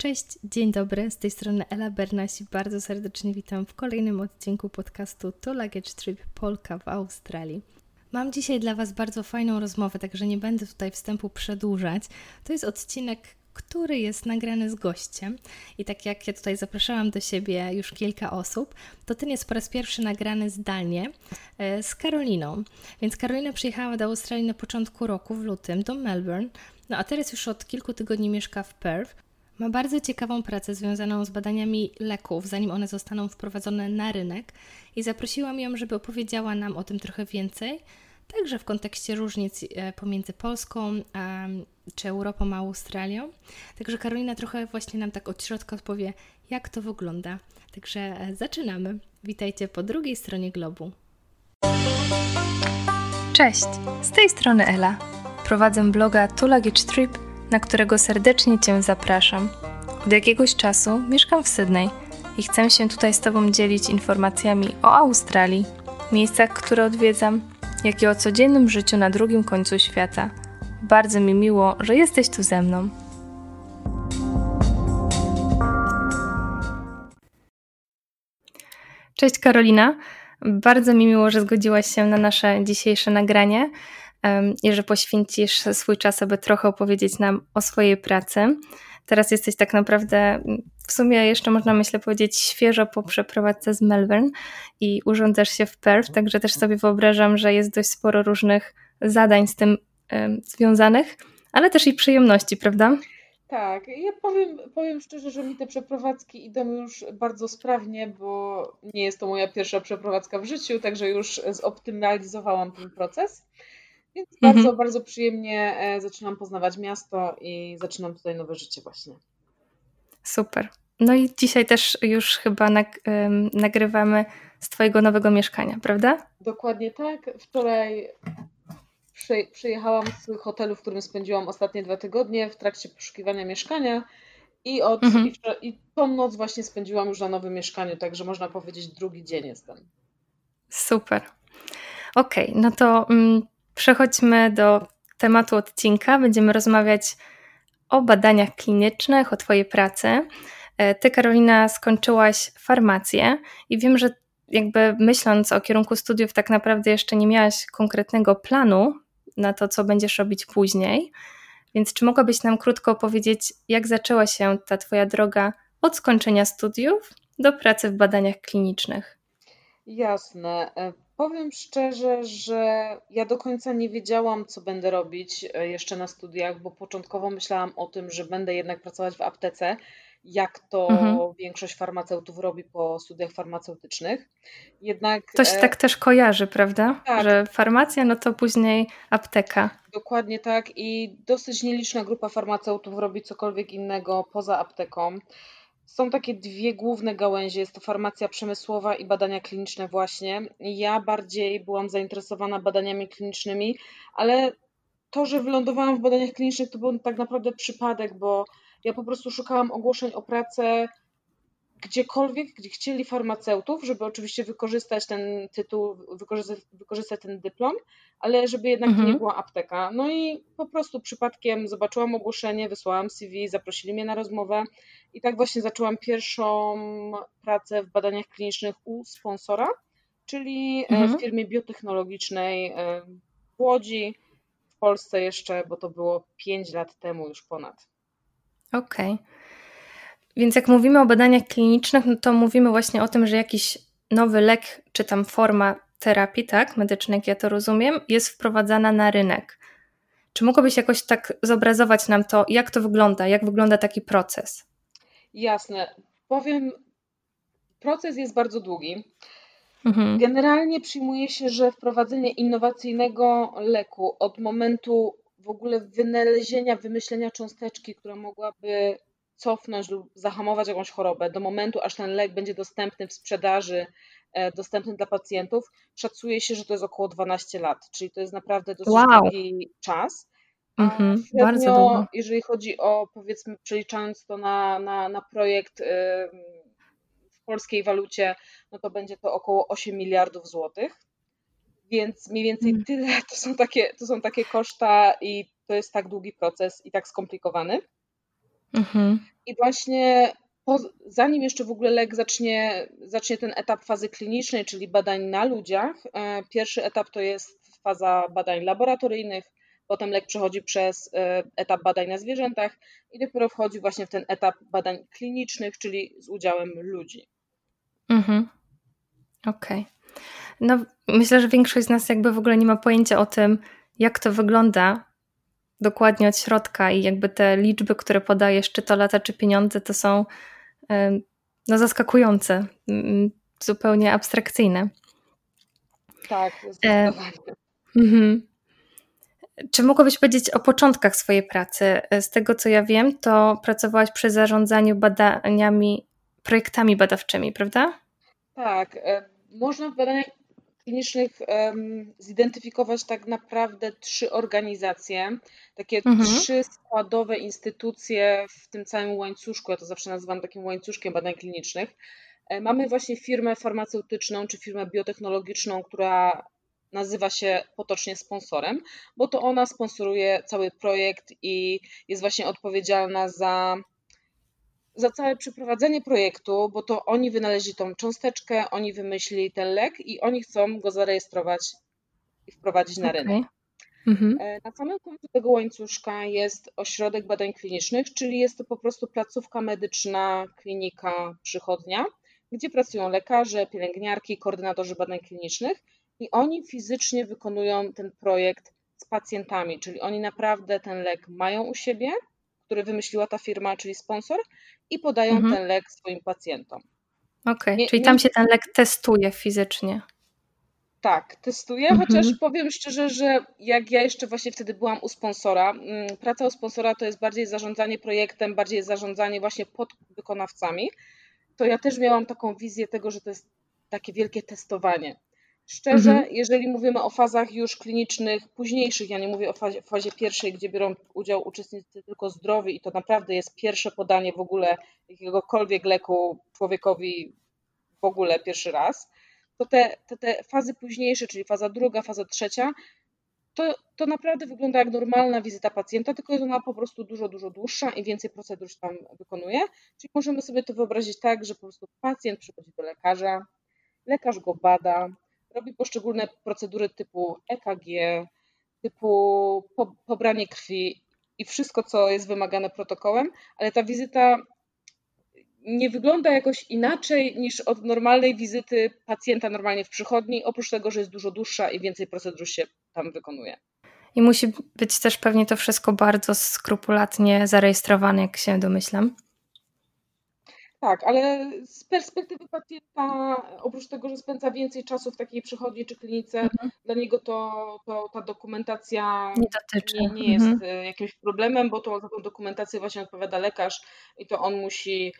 Cześć, dzień dobry, z tej strony Ela Bernasi. Bardzo serdecznie witam w kolejnym odcinku podcastu To Luggage Trip Polka w Australii. Mam dzisiaj dla Was bardzo fajną rozmowę, także nie będę tutaj wstępu przedłużać. To jest odcinek, który jest nagrany z gościem. I tak jak ja tutaj zapraszałam do siebie już kilka osób, to ten jest po raz pierwszy nagrany zdalnie e, z Karoliną. Więc Karolina przyjechała do Australii na początku roku, w lutym, do Melbourne. No a teraz już od kilku tygodni mieszka w Perth. Ma bardzo ciekawą pracę związaną z badaniami leków, zanim one zostaną wprowadzone na rynek, i zaprosiłam ją, żeby opowiedziała nam o tym trochę więcej, także w kontekście różnic e, pomiędzy Polską a, czy Europą a Australią. Także Karolina trochę właśnie nam tak od środka odpowie, jak to wygląda. Także e, zaczynamy. Witajcie po drugiej stronie globu. Cześć, z tej strony Ela. Prowadzę bloga Two Trip na którego serdecznie Cię zapraszam. Od jakiegoś czasu mieszkam w Sydney i chcę się tutaj z Tobą dzielić informacjami o Australii, miejscach, które odwiedzam, jak i o codziennym życiu na drugim końcu świata. Bardzo mi miło, że jesteś tu ze mną. Cześć Karolina. Bardzo mi miło, że zgodziłaś się na nasze dzisiejsze nagranie i że poświęcisz swój czas, aby trochę opowiedzieć nam o swojej pracy. Teraz jesteś tak naprawdę, w sumie jeszcze można myślę powiedzieć, świeżo po przeprowadzce z Melbourne i urządzasz się w Perth, także też sobie wyobrażam, że jest dość sporo różnych zadań z tym związanych, ale też i przyjemności, prawda? Tak, ja powiem, powiem szczerze, że mi te przeprowadzki idą już bardzo sprawnie, bo nie jest to moja pierwsza przeprowadzka w życiu, także już zoptymalizowałam ten proces. Więc mhm. bardzo, bardzo przyjemnie e, zaczynam poznawać miasto i zaczynam tutaj nowe życie właśnie. Super. No i dzisiaj też już chyba nag nagrywamy z Twojego nowego mieszkania, prawda? Dokładnie tak. Wczoraj przy, przyjechałam z hotelu, w którym spędziłam ostatnie dwa tygodnie w trakcie poszukiwania mieszkania i, od, mhm. i, i tą noc właśnie spędziłam już na nowym mieszkaniu, także można powiedzieć drugi dzień jestem. Super. Okej, okay, no to mm, Przechodźmy do tematu odcinka. Będziemy rozmawiać o badaniach klinicznych, o Twojej pracy. E, ty, Karolina, skończyłaś farmację i wiem, że jakby myśląc o kierunku studiów, tak naprawdę jeszcze nie miałaś konkretnego planu na to, co będziesz robić później. Więc czy mogłabyś nam krótko opowiedzieć, jak zaczęła się ta Twoja droga od skończenia studiów do pracy w badaniach klinicznych? Jasne. Powiem szczerze, że ja do końca nie wiedziałam, co będę robić e, jeszcze na studiach, bo początkowo myślałam o tym, że będę jednak pracować w aptece, jak to mhm. większość farmaceutów robi po studiach farmaceutycznych. Jednak. To się e, tak też kojarzy, prawda? Tak. Że farmacja, no to później apteka. Dokładnie tak. I dosyć nieliczna grupa farmaceutów robi cokolwiek innego poza apteką. Są takie dwie główne gałęzie, jest to farmacja przemysłowa i badania kliniczne właśnie. Ja bardziej byłam zainteresowana badaniami klinicznymi, ale to, że wylądowałam w badaniach klinicznych, to był tak naprawdę przypadek, bo ja po prostu szukałam ogłoszeń o pracę gdziekolwiek, gdzie chcieli farmaceutów, żeby oczywiście wykorzystać ten tytuł, wykorzystać, wykorzystać ten dyplom, ale żeby jednak mhm. to nie była apteka. No i po prostu przypadkiem zobaczyłam ogłoszenie, wysłałam CV, zaprosili mnie na rozmowę i tak właśnie zaczęłam pierwszą pracę w badaniach klinicznych u sponsora, czyli e, mhm. w firmie biotechnologicznej e, w Łodzi, w Polsce jeszcze, bo to było 5 lat temu już ponad. Okej. Okay. Więc jak mówimy o badaniach klinicznych, no to mówimy właśnie o tym, że jakiś nowy lek, czy tam forma terapii, tak, medycznej, jak ja to rozumiem, jest wprowadzana na rynek. Czy mogłabyś jakoś tak zobrazować nam to, jak to wygląda, jak wygląda taki proces? Jasne. Powiem, proces jest bardzo długi. Mhm. Generalnie przyjmuje się, że wprowadzenie innowacyjnego leku od momentu w ogóle wynalezienia, wymyślenia cząsteczki, która mogłaby cofnąć lub zahamować jakąś chorobę do momentu, aż ten lek będzie dostępny w sprzedaży, e, dostępny dla pacjentów, szacuje się, że to jest około 12 lat, czyli to jest naprawdę dosyć wow. długi czas. Mhm, średnio, bardzo długo. Jeżeli chodzi o, powiedzmy, przeliczając to na, na, na projekt w polskiej walucie, no to będzie to około 8 miliardów złotych. Więc mniej więcej mhm. tyle to są, takie, to są takie koszta i to jest tak długi proces i tak skomplikowany. Mhm. I właśnie po, zanim jeszcze w ogóle lek zacznie, zacznie ten etap fazy klinicznej, czyli badań na ludziach, e, pierwszy etap to jest faza badań laboratoryjnych, potem lek przechodzi przez e, etap badań na zwierzętach i dopiero wchodzi właśnie w ten etap badań klinicznych, czyli z udziałem ludzi. Mhm. Okej. Okay. No, myślę, że większość z nas jakby w ogóle nie ma pojęcia o tym, jak to wygląda dokładnie od środka i jakby te liczby, które podajesz, czy to lata, czy pieniądze, to są no, zaskakujące, zupełnie abstrakcyjne. Tak, zdecydowanie. E, czy mogłabyś powiedzieć o początkach swojej pracy? Z tego co ja wiem, to pracowałaś przy zarządzaniu badaniami, projektami badawczymi, prawda? Tak. E, można w badaniach klinicznych zidentyfikować tak naprawdę trzy organizacje, takie mhm. trzy składowe instytucje w tym całym łańcuszku. Ja to zawsze nazywam takim łańcuszkiem badań klinicznych. E, mamy właśnie firmę farmaceutyczną czy firmę biotechnologiczną, która nazywa się potocznie sponsorem, bo to ona sponsoruje cały projekt i jest właśnie odpowiedzialna za za całe przeprowadzenie projektu, bo to oni wynaleźli tą cząsteczkę, oni wymyślili ten lek i oni chcą go zarejestrować i wprowadzić na okay. rynek. Mhm. E, na samym końcu tego łańcuszka jest ośrodek badań klinicznych, czyli jest to po prostu placówka medyczna, klinika, przychodnia, gdzie pracują lekarze, pielęgniarki, koordynatorzy badań klinicznych i oni fizycznie wykonują ten projekt z pacjentami, czyli oni naprawdę ten lek mają u siebie, który wymyśliła ta firma, czyli sponsor, i podają mhm. ten lek swoim pacjentom. Okej, okay, czyli tam się ten lek testuje fizycznie. Tak, testuję, mhm. chociaż powiem szczerze, że jak ja jeszcze właśnie wtedy byłam u sponsora, mm, praca u sponsora to jest bardziej zarządzanie projektem, bardziej zarządzanie właśnie pod wykonawcami, to ja też miałam taką wizję tego, że to jest takie wielkie testowanie. Szczerze, mhm. jeżeli mówimy o fazach już klinicznych późniejszych, ja nie mówię o fazie, fazie, pierwszej, gdzie biorą udział uczestnicy tylko zdrowi i to naprawdę jest pierwsze podanie w ogóle jakiegokolwiek leku człowiekowi w ogóle pierwszy raz, to te, te, te fazy późniejsze, czyli faza druga, faza trzecia, to, to naprawdę wygląda jak normalna wizyta pacjenta, tylko jest ona po prostu dużo, dużo dłuższa i więcej procedur się tam wykonuje. Czyli możemy sobie to wyobrazić tak, że po prostu pacjent przychodzi do lekarza, lekarz go bada, robi poszczególne procedury typu EKG, typu po, pobranie krwi i wszystko, co jest wymagane protokołem, ale ta wizyta nie wygląda jakoś inaczej niż od normalnej wizyty pacjenta normalnie w przychodni, oprócz tego, że jest dużo dłuższa i więcej procedur się tam wykonuje. I musi być też pewnie to wszystko bardzo skrupulatnie zarejestrowane, jak się domyślam. Tak, ale z perspektywy pacjenta, oprócz tego, że spędza więcej czasu w takiej przychodni czy klinice, mhm. dla niego to, to ta dokumentacja nie, nie, nie jest mhm. E, jakimś problemem, bo to za tą dokumentację właśnie odpowiada lekarz i to on musi,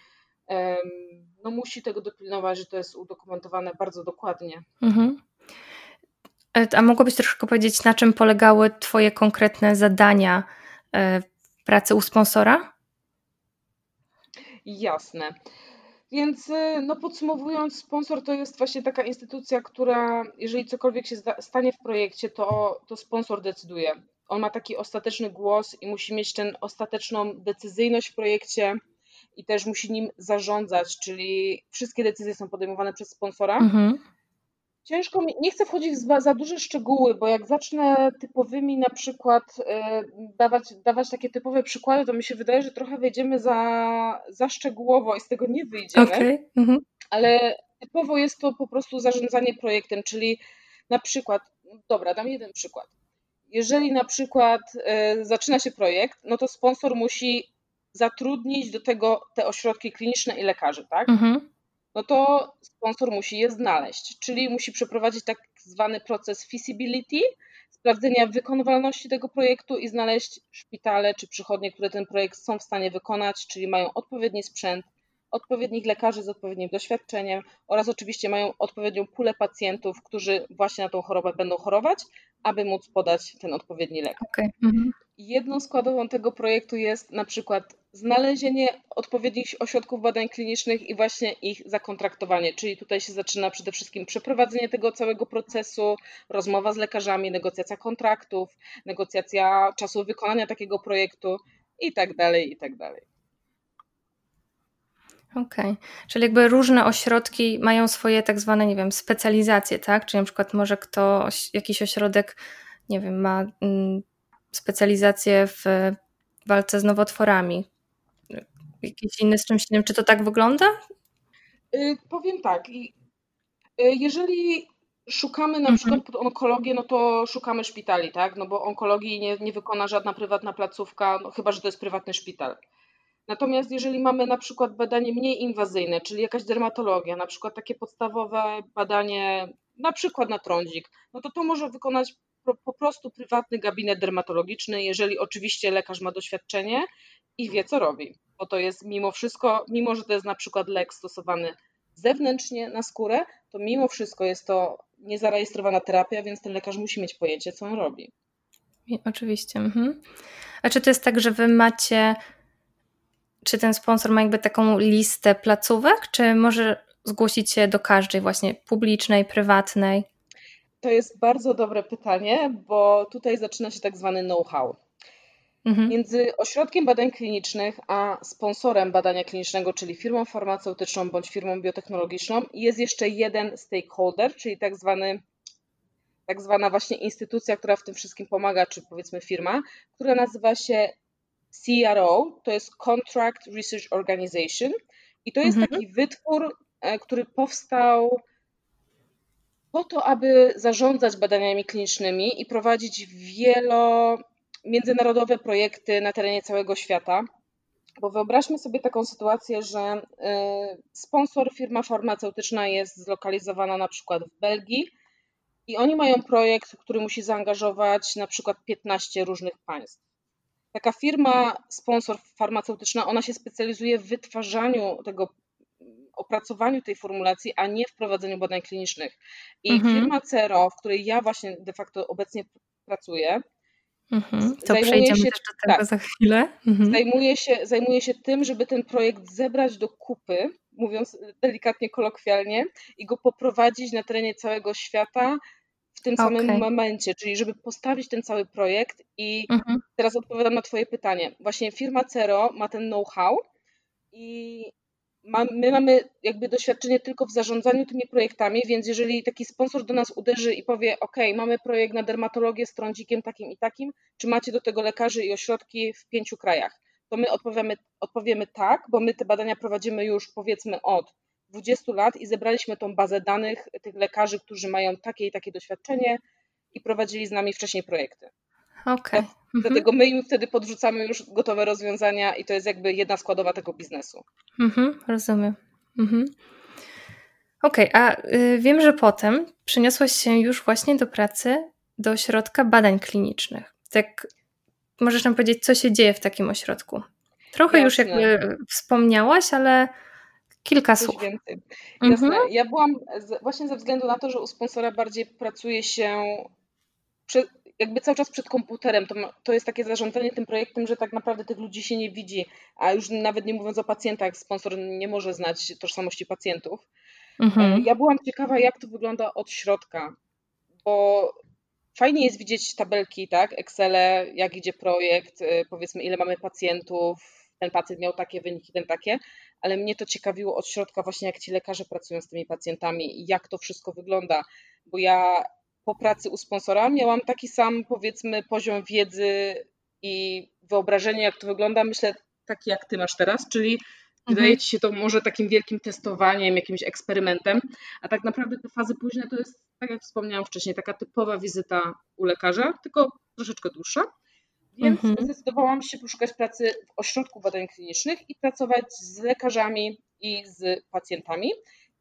no musi tego dopilnować, że to jest udokumentowane bardzo dokładnie. Mhm. E, a mogłabyś troszkę powiedzieć, na czym polegały Twoje konkretne zadania e, w pracy u sponsora? Jasne. Więc y, no podsumowując, sponsor to jest właśnie taka instytucja, która jeżeli cokolwiek się stanie w projekcie, to, to sponsor decyduje. On ma taki ostateczny głos i musi mieć tę ostateczną decyzyjność w projekcie i też musi nim zarządzać, czyli wszystkie decyzje są podejmowane przez sponsora. Mhm. Ciężko mi, nie chcę wchodzić w za, za duże szczegóły, bo jak zacznę typowymi na przykład e, dawać, dawać takie typowe przykłady, to mi się wydaje, że trochę wejdziemy za, za szczegółowo i z tego nie wyjdziemy. Okay. Mhm. Ale typowo jest to po prostu zarządzanie projektem, czyli na przykład, dobra, dam jeden przykład. Jeżeli na przykład e, zaczyna się projekt, no to sponsor musi zatrudnić do tego te ośrodki kliniczne i lekarzy, tak? Mhm no to sponsor musi je znaleźć, czyli musi przeprowadzić tak zwany proces feasibility, sprawdzenia wykonywalności tego projektu i znaleźć szpitale czy przychodnie, które ten projekt są w stanie wykonać, czyli mają odpowiedni sprzęt, odpowiednich lekarzy z odpowiednim doświadczeniem oraz oczywiście mają odpowiednią pulę pacjentów, którzy właśnie na tą chorobę będą chorować, aby móc podać ten odpowiedni lek. Okay. Jedną składową tego projektu jest na przykład znalezienie odpowiednich ośrodków badań klinicznych i właśnie ich zakontraktowanie, czyli tutaj się zaczyna przede wszystkim przeprowadzenie tego całego procesu, rozmowa z lekarzami, negocjacja kontraktów, negocjacja czasu wykonania takiego projektu i tak dalej, i tak dalej. Okej, okay. czyli jakby różne ośrodki mają swoje tak zwane, nie wiem, specjalizacje, tak? Czyli na przykład może ktoś, jakiś ośrodek, nie wiem, ma mm, specjalizację w walce z nowotworami, jakiś inny z czymś innym. Czy to tak wygląda? Y, powiem tak. Y, jeżeli szukamy na mhm. przykład pod onkologię, no to szukamy szpitali, tak? No bo onkologii nie, nie wykona żadna prywatna placówka, no chyba że to jest prywatny szpital. Natomiast jeżeli mamy na przykład badanie mniej inwazyjne, czyli jakaś dermatologia, na przykład takie podstawowe badanie, na przykład na trądzik, no to to może wykonać po prostu prywatny gabinet dermatologiczny, jeżeli oczywiście lekarz ma doświadczenie i wie, co robi. Bo to jest mimo wszystko, mimo że to jest na przykład lek stosowany zewnętrznie na skórę, to mimo wszystko jest to niezarejestrowana terapia, więc ten lekarz musi mieć pojęcie, co on robi. Oczywiście. Mhm. A czy to jest tak, że wy macie, czy ten sponsor ma jakby taką listę placówek, czy może zgłosić się do każdej właśnie publicznej, prywatnej? To jest bardzo dobre pytanie, bo tutaj zaczyna się tak zwany know-how. Mhm. Między ośrodkiem badań klinicznych a sponsorem badania klinicznego, czyli firmą farmaceutyczną bądź firmą biotechnologiczną, jest jeszcze jeden stakeholder, czyli tak zwany tak zwana właśnie instytucja, która w tym wszystkim pomaga, czy powiedzmy firma, która nazywa się CRO, to jest Contract Research Organization i to jest mhm. taki wytwór, e, który powstał po to, aby zarządzać badaniami klinicznymi i prowadzić wielo międzynarodowe projekty na terenie całego świata. Bo wyobraźmy sobie taką sytuację, że y, sponsor, firma farmaceutyczna jest zlokalizowana na przykład w Belgii i oni mają projekt, który musi zaangażować na przykład 15 różnych państw. Taka firma, sponsor farmaceutyczna, ona się specjalizuje w wytwarzaniu tego, opracowaniu tej formulacji, a nie w prowadzeniu badań klinicznych. I mhm. firma CERO, w której ja właśnie de facto obecnie pracuję, Mhm, to przejdziemy się, też do tego tak, za chwilę. Mhm. Zajmuje, się, zajmuje się tym, żeby ten projekt zebrać do kupy, mówiąc delikatnie, kolokwialnie, i go poprowadzić na terenie całego świata w tym samym okay. momencie, czyli żeby postawić ten cały projekt i mhm. teraz odpowiadam na Twoje pytanie. Właśnie firma Cero ma ten know-how i my mamy jakby doświadczenie tylko w zarządzaniu tymi projektami, więc jeżeli taki sponsor do nas uderzy i powie, OK, mamy projekt na dermatologię z trądzikiem takim i takim, czy macie do tego lekarzy i ośrodki w pięciu krajach? To my odpowiemy, odpowiemy tak, bo my te badania prowadzimy już powiedzmy od 20 lat i zebraliśmy tą bazę danych tych lekarzy, którzy mają takie i takie doświadczenie i prowadzili z nami wcześniej projekty. Okay. Mhm. Dlatego my im wtedy podrzucamy już gotowe rozwiązania i to jest jakby jedna składowa tego biznesu. Mhm, rozumiem. Mhm. Okej, okay, a y, wiem, że potem przeniosłaś się już właśnie do pracy do ośrodka badań klinicznych. Tak, możesz nam powiedzieć, co się dzieje w takim ośrodku? Trochę Jasne. już jakby wspomniałaś, ale kilka Coś słów. Więcej. Jasne. Mhm. Ja byłam z, właśnie ze względu na to, że u sponsora bardziej pracuje się jakby cały czas przed komputerem. To, to jest takie zarządzanie tym projektem, że tak naprawdę tych ludzi się nie widzi, a już nawet nie mówiąc o pacjentach, sponsor nie może znać tożsamości pacjentów. Mhm. E, ja byłam ciekawa, jak to wygląda od środka, bo fajnie jest widzieć tabelki, tak, Excele, jak idzie projekt, e, powiedzmy ile mamy pacjentów, ten pacjent miał takie wyniki, ten takie, ale mnie to ciekawiło od środka właśnie, jak ci lekarze pracują z tymi pacjentami i jak to wszystko wygląda, bo ja po pracy u sponsora miałam taki sam, powiedzmy, poziom wiedzy i wyobrażenia, jak to wygląda, myślę, taki jak ty masz teraz, czyli mhm. wydaje ci się to może takim wielkim testowaniem, jakimś eksperymentem, a tak naprawdę te fazy późne to jest, tak jak wspomniałam wcześniej, taka typowa wizyta u lekarza, tylko troszeczkę dłuższa. Więc mhm. zdecydowałam się poszukać pracy w ośrodku badań klinicznych i pracować z lekarzami i z pacjentami.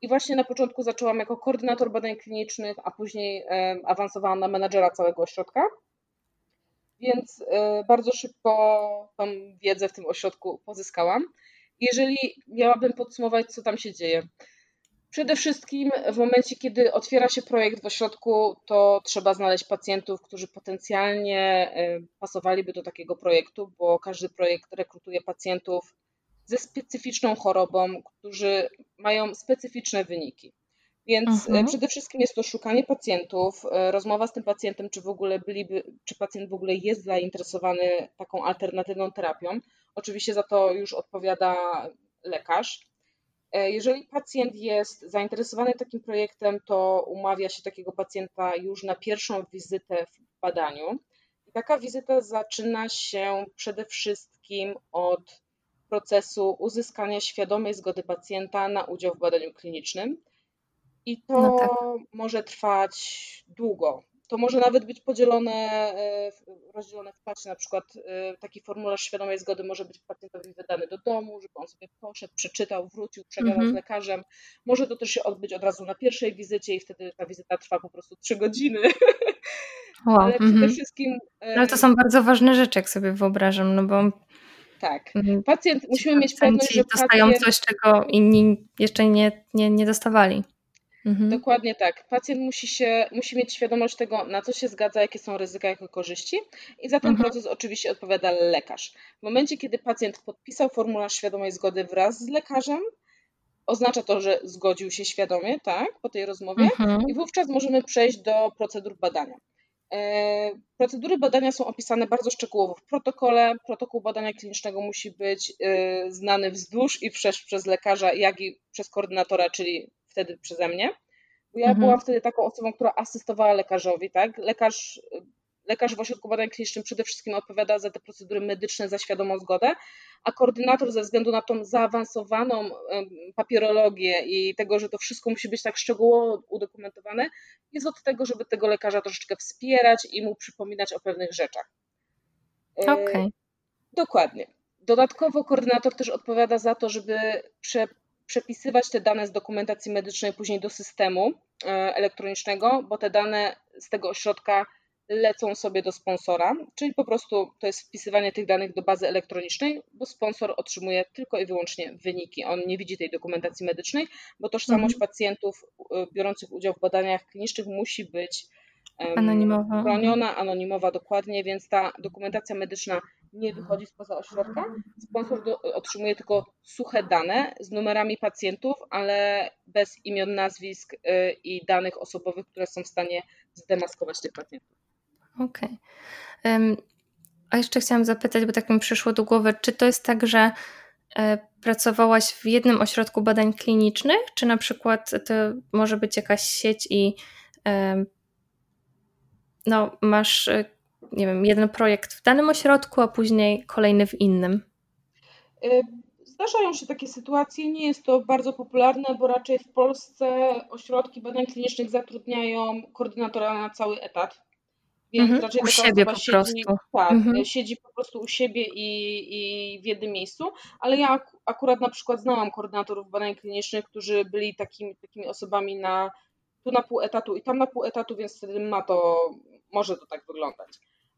I właśnie na początku zaczęłam jako koordynator badań klinicznych, a później awansowałam na menadżera całego ośrodka. Więc e, bardzo szybko tą wiedzę w tym ośrodku pozyskałam. Jeżeli miałabym podsumować, co tam się dzieje. Przede wszystkim w momencie, kiedy otwiera się projekt w ośrodku, to trzeba znaleźć pacjentów, którzy potencjalnie e, pasowaliby do takiego projektu, bo każdy projekt rekrutuje pacjentów ze specyficzną chorobą, którzy mają specyficzne wyniki. Więc e, mhm. przede wszystkim jest to szukanie pacjentów, e, rozmowa z tym pacjentem, czy w ogóle byliby, czy pacjent w ogóle jest zainteresowany taką alternatywną terapią. Oczywiście za to już odpowiada lekarz. E, jeżeli pacjent jest zainteresowany takim projektem, to umawia się takiego pacjenta już na pierwszą wizytę w badaniu. I taka wizyta zaczyna się przede wszystkim od procesu uzyskania świadomej zgody pacjenta na udział w badaniu klinicznym. I to no tak. może trwać długo. To może nawet być podzielone, e, rozdzielone w czasie. Na przykład e, taki formularz świadomej zgody może być pacjentowi wydany do domu, żeby on sobie poszedł, przeczytał, wrócił, przegadał mm -hmm. z lekarzem. Może to też się odbyć od razu na pierwszej wizycie i wtedy ta wizyta trwa po prostu trzy godziny. Wow. Ale przede mm -hmm. wszystkim. Ale to są bardzo ważne rzeczy, jak sobie wyobrażam, no bo tak. Mhm. Pacjent, musimy mieć pewność, że dostają pacjent... coś, czego inni jeszcze nie, nie, nie dostawali. Mhm. Dokładnie tak. Pacjent musi, się, musi mieć świadomość tego, na co się zgadza, jakie są ryzyka, jakie korzyści i za ten mhm. proces oczywiście odpowiada lekarz. W momencie, kiedy pacjent podpisał formularz świadomej zgody wraz z lekarzem, oznacza to, że zgodził się świadomie, tak, po tej rozmowie mhm. i wówczas możemy przejść do procedur badania. E, procedury badania są opisane bardzo szczegółowo w protokole. Protokół badania klinicznego musi być e, znany wzdłuż i wszerz przez lekarza, jak i przez koordynatora, czyli wtedy przeze mnie. Bo ja mhm. byłam wtedy taką osobą, która asystowała lekarzowi, tak? Lekarz Lekarz w ośrodku badań klinicznych przede wszystkim odpowiada za te procedury medyczne, za świadomą zgodę, a koordynator ze względu na tą zaawansowaną papierologię i tego, że to wszystko musi być tak szczegółowo udokumentowane, jest od tego, żeby tego lekarza troszeczkę wspierać i mu przypominać o pewnych rzeczach. E, Okej. Okay. Dokładnie. Dodatkowo koordynator też odpowiada za to, żeby prze, przepisywać te dane z dokumentacji medycznej później do systemu e, elektronicznego, bo te dane z tego ośrodka lecą sobie do sponsora, czyli po prostu to jest wpisywanie tych danych do bazy elektronicznej, bo sponsor otrzymuje tylko i wyłącznie wyniki. On nie widzi tej dokumentacji medycznej, bo tożsamość mhm. pacjentów y, biorących udział w badaniach klinicznych musi być anonimowa. chroniona, anonimowa dokładnie, więc ta dokumentacja medyczna nie wychodzi spoza ośrodka. Sponsor do, otrzymuje tylko suche dane z numerami pacjentów, ale bez imion, nazwisk y, i danych osobowych, które są w stanie zdemaskować tych pacjentów. Okej. Okay. A jeszcze chciałam zapytać, bo tak mi przyszło do głowy, czy to jest tak, że e, pracowałaś w jednym ośrodku badań klinicznych, czy na przykład to może być jakaś sieć i no, masz, e, nie wiem, jeden projekt w danym ośrodku, a później kolejny w innym? E, zdarzają się takie sytuacje, nie jest to bardzo popularne, bo raczej w Polsce ośrodki badań klinicznych zatrudniają koordynatora na cały etat. Więc mhm, raczej u siebie po siedzi, prostu. Tak, mhm. siedzi po prostu u siebie i, i w jednym miejscu, ale ja akurat na przykład znałam koordynatorów badań klinicznych, którzy byli takimi, takimi osobami na tu na pół etatu i tam na pół etatu, więc wtedy ma to, może to tak wyglądać.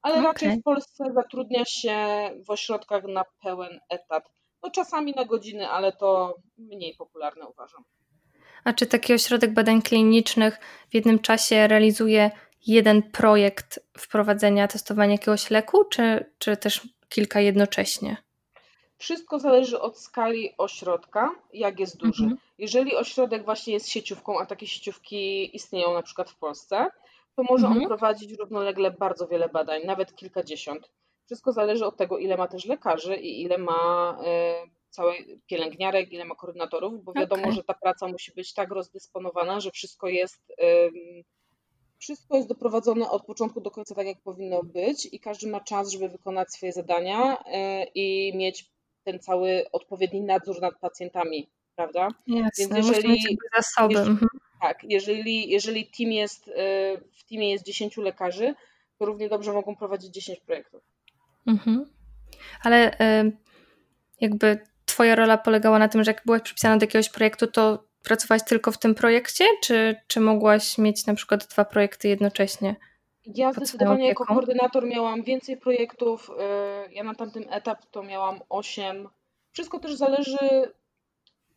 Ale okay. raczej w Polsce zatrudnia się w ośrodkach na pełen etat. No czasami na godziny, ale to mniej popularne uważam. A czy taki ośrodek badań klinicznych w jednym czasie realizuje jeden projekt wprowadzenia, testowania jakiegoś leku, czy, czy też kilka jednocześnie? Wszystko zależy od skali ośrodka, jak jest duży. Mhm. Jeżeli ośrodek właśnie jest sieciówką, a takie sieciówki istnieją na przykład w Polsce, to może mhm. on prowadzić równolegle bardzo wiele badań, nawet kilkadziesiąt. Wszystko zależy od tego, ile ma też lekarzy i ile ma y, całej pielęgniarek, ile ma koordynatorów, bo wiadomo, okay. że ta praca musi być tak rozdysponowana, że wszystko jest y, wszystko jest doprowadzone od początku do końca tak, jak powinno być, i każdy ma czas, żeby wykonać swoje zadania e, i mieć ten cały odpowiedni nadzór nad pacjentami, prawda? Jasne, Więc jeżeli, zasoby. Jeżeli, mhm. tak, jeżeli, jeżeli team jest, e, w teamie jest 10 lekarzy, to równie dobrze mogą prowadzić 10 projektów. Mhm. Ale e, jakby Twoja rola polegała na tym, że jak byłaś przypisana do jakiegoś projektu, to pracowałaś tylko w tym projekcie, czy, czy mogłaś mieć na przykład dwa projekty jednocześnie? Ja zdecydowanie jako koordynator miałam więcej projektów. Y, ja na tamtym etap to miałam osiem. Wszystko też zależy,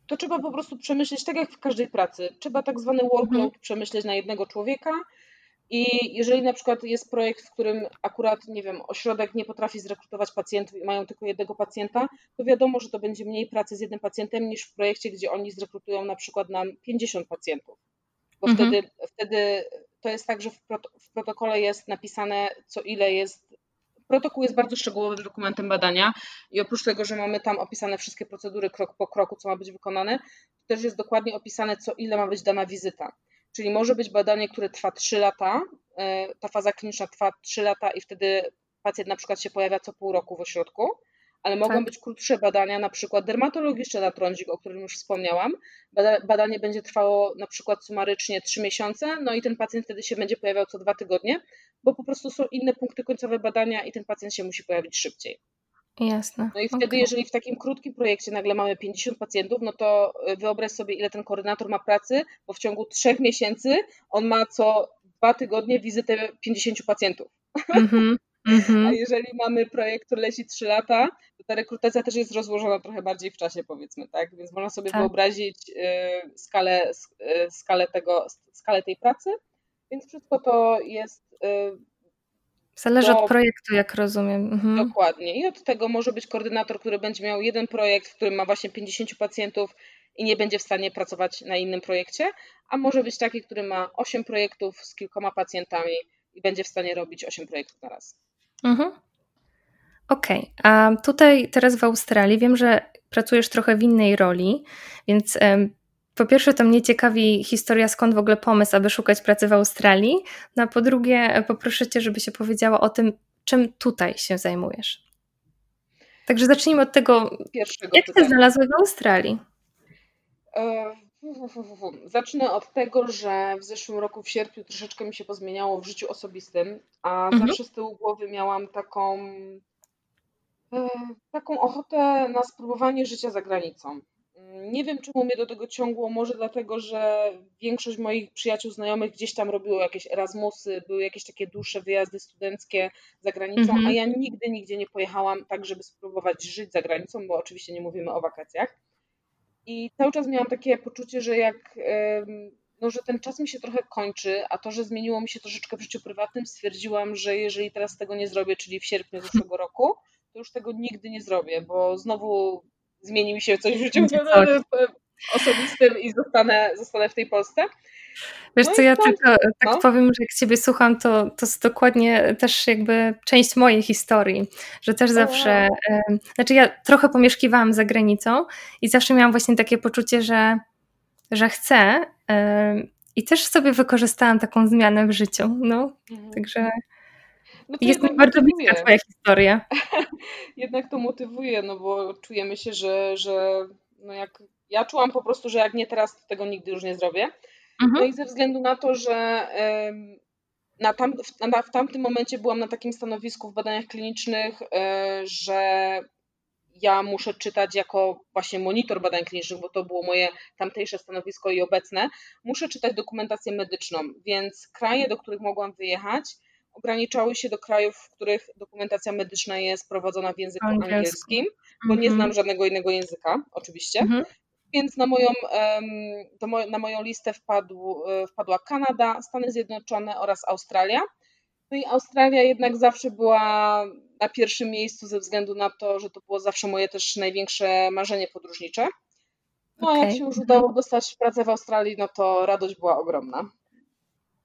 to trzeba po prostu przemyśleć, tak jak w każdej pracy. Trzeba tak zwany workload mhm. przemyśleć na jednego człowieka i jeżeli na przykład jest projekt, w którym akurat, nie wiem, ośrodek nie potrafi zrekrutować pacjentów i mają tylko jednego pacjenta, to wiadomo, że to będzie mniej pracy z jednym pacjentem niż w projekcie, gdzie oni zrekrutują na przykład nam 50 pacjentów. Bo mhm. wtedy, wtedy to jest tak, że w, w protokole jest napisane, co ile jest Protokół jest bardzo szczegółowym dokumentem badania i oprócz tego, że mamy tam opisane wszystkie procedury krok po kroku, co ma być wykonane, też jest dokładnie opisane, co ile ma być dana wizyta. Czyli może być badanie, które trwa 3 lata, e, ta faza kliniczna trwa 3 lata i wtedy pacjent na przykład się pojawia co pół roku w ośrodku, ale mogą tak. być krótsze badania, na przykład dermatologiczne na trądzik, o którym już wspomniałam. Badanie będzie trwało na przykład sumarycznie 3 miesiące, no i ten pacjent wtedy się będzie pojawiał co dwa tygodnie, bo po prostu są inne punkty końcowe badania i ten pacjent się musi pojawić szybciej. Jasne. No i wtedy, okay. jeżeli w takim krótkim projekcie nagle mamy 50 pacjentów, no to y, wyobraź sobie, ile ten koordynator ma pracy, bo w ciągu trzech miesięcy on ma co dwa tygodnie wizytę 50 pacjentów. Mm -hmm. A jeżeli mamy projekt, który leci 3 lata, to ta rekrutacja też jest rozłożona trochę bardziej w czasie, powiedzmy, tak? Więc można sobie tak. wyobrazić y, skalę, y, skalę, tego, skalę tej pracy. Więc wszystko to jest Zależy od projektu, jak rozumiem. Mhm. Dokładnie. I od tego może być koordynator, który będzie miał jeden projekt, w którym ma właśnie 50 pacjentów i nie będzie w stanie pracować na innym projekcie, a może być taki, który ma 8 projektów z kilkoma pacjentami i będzie w stanie robić 8 projektów na raz. Mhm. Okej, okay. a tutaj teraz w Australii wiem, że pracujesz trochę w innej roli, więc po pierwsze, to mnie ciekawi historia, skąd w ogóle pomysł, aby szukać pracy w Australii. No a po drugie, poproszę Cię, żeby się powiedziała o tym, czym tutaj się zajmujesz. Także zacznijmy od tego, Pierwszego jak Ty znalazłeś w Australii? E, zacznę od tego, że w zeszłym roku w sierpniu troszeczkę mi się pozmieniało w życiu osobistym, a mhm. zawsze z tyłu głowy miałam taką, e, taką ochotę na spróbowanie życia za granicą. Nie wiem, czemu mnie do tego ciągło. Może dlatego, że większość moich przyjaciół, znajomych gdzieś tam robiło jakieś Erasmusy, były jakieś takie dłuższe wyjazdy studenckie za granicą, mhm. a ja nigdy, nigdzie nie pojechałam tak, żeby spróbować żyć za granicą, bo oczywiście nie mówimy o wakacjach. I cały czas miałam takie poczucie, że jak no, że ten czas mi się trochę kończy, a to, że zmieniło mi się troszeczkę w życiu prywatnym, stwierdziłam, że jeżeli teraz tego nie zrobię, czyli w sierpniu zeszłego roku, to już tego nigdy nie zrobię, bo znowu zmieni mi się coś w życiu osobistym i zostanę, zostanę w tej Polsce. Wiesz no co, ja tylko tak no. powiem, że jak Ciebie słucham, to, to jest dokładnie też jakby część mojej historii, że też zawsze, wow. znaczy ja trochę pomieszkiwałam za granicą i zawsze miałam właśnie takie poczucie, że, że chcę i też sobie wykorzystałam taką zmianę w życiu, no, mhm. także no jest mi bardzo bliska Twoja historia. jednak to motywuje, no bo czujemy się, że, że no jak ja czułam po prostu, że jak nie teraz, to tego nigdy już nie zrobię. No mhm. No i ze względu na to, że na tam, na, w tamtym momencie byłam na takim stanowisku w badaniach klinicznych, e, że ja muszę czytać jako właśnie monitor badań klinicznych, bo to było moje tamtejsze stanowisko i obecne, muszę czytać dokumentację medyczną, więc kraje, do których mogłam wyjechać, ograniczały się do krajów, w których dokumentacja medyczna jest prowadzona w języku Angielskim, angielskim bo nie znam mhm. żadnego innego języka, oczywiście. Mhm. Więc na moją, na moją listę wpadł, e, wpadła Kanada, Stany Zjednoczone oraz Australia. No i Australia jednak zawsze była na pierwszym miejscu ze względu na to, że to było zawsze moje też największe marzenie podróżnicze. No a okay. jak się już udało dostać pracę w Australii, no to radość była ogromna.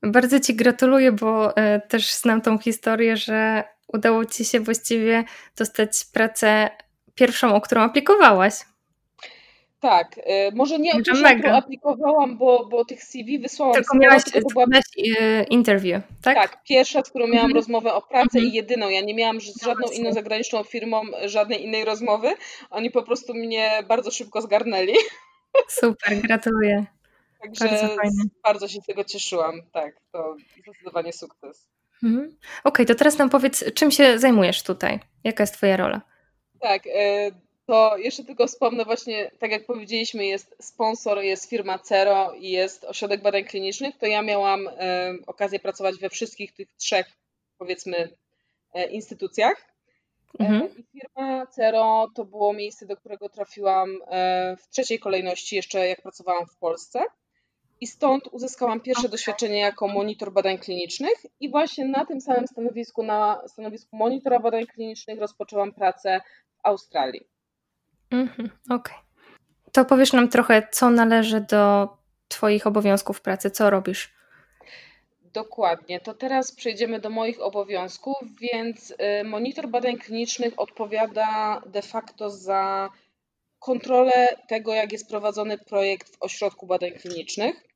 Bardzo Ci gratuluję, bo e, też znam tą historię, że udało Ci się właściwie dostać pracę pierwszą, o którą aplikowałaś. Tak, e, może nie o którą aplikowałam, bo, bo tych CV wysłałam. Tylko miałaś, tylko była... E, interview, tak? Tak, pierwsza, z którą miałam mhm. rozmowę o pracę i jedyną. Ja nie miałam z żadną inną zagraniczną firmą żadnej innej rozmowy. Oni po prostu mnie bardzo szybko zgarnęli. Super, gratuluję. Także bardzo, fajnie. bardzo się z tego cieszyłam. Tak, to zdecydowanie sukces. Mhm. Okej, okay, to teraz nam powiedz, czym się zajmujesz tutaj? Jaka jest Twoja rola? Tak, e, to jeszcze tylko wspomnę właśnie, tak jak powiedzieliśmy, jest sponsor, jest firma Cero i jest ośrodek badań klinicznych, to ja miałam e, okazję pracować we wszystkich tych trzech, powiedzmy, e, instytucjach. Mhm. I firma Cero to było miejsce, do którego trafiłam w trzeciej kolejności, jeszcze jak pracowałam w Polsce i stąd uzyskałam pierwsze doświadczenie jako monitor badań klinicznych i właśnie na tym samym stanowisku, na stanowisku monitora badań klinicznych rozpoczęłam pracę w Australii. Mhm, Okej. Okay. To powiesz nam trochę, co należy do Twoich obowiązków pracy, co robisz? Dokładnie. To teraz przejdziemy do moich obowiązków, więc y, monitor badań klinicznych odpowiada de facto za kontrolę tego, jak jest prowadzony projekt w ośrodku badań klinicznych.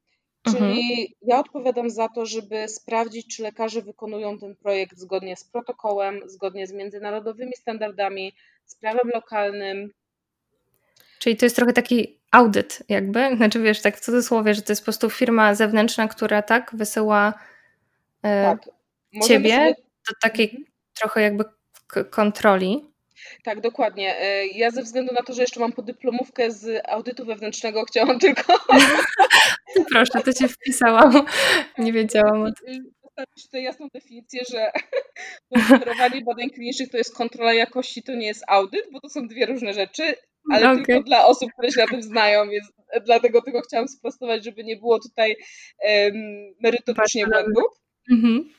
Czyli mhm. ja odpowiadam za to, żeby sprawdzić, czy lekarze wykonują ten projekt zgodnie z protokołem, zgodnie z międzynarodowymi standardami, z prawem lokalnym. Czyli to jest trochę taki audyt, jakby, znaczy wiesz, tak w cudzysłowie, że to jest po prostu firma zewnętrzna, która tak wysyła e, tak. ciebie sobie... do takiej mhm. trochę jakby kontroli. Tak, dokładnie. E, ja ze względu na to, że jeszcze mam podyplomówkę z audytu wewnętrznego, chciałam tylko. Proszę, to cię wpisałam. Nie wiedziałam o tym. Postawić tutaj jasną definicję, że monitorowanie badań klinicznych to jest kontrola jakości, to nie jest audyt, bo to są dwie różne rzeczy, ale okay. tylko dla osób, które się na tym znają, więc dlatego tego chciałam sprostować, żeby nie było tutaj um, merytorycznie błędów. Mhm.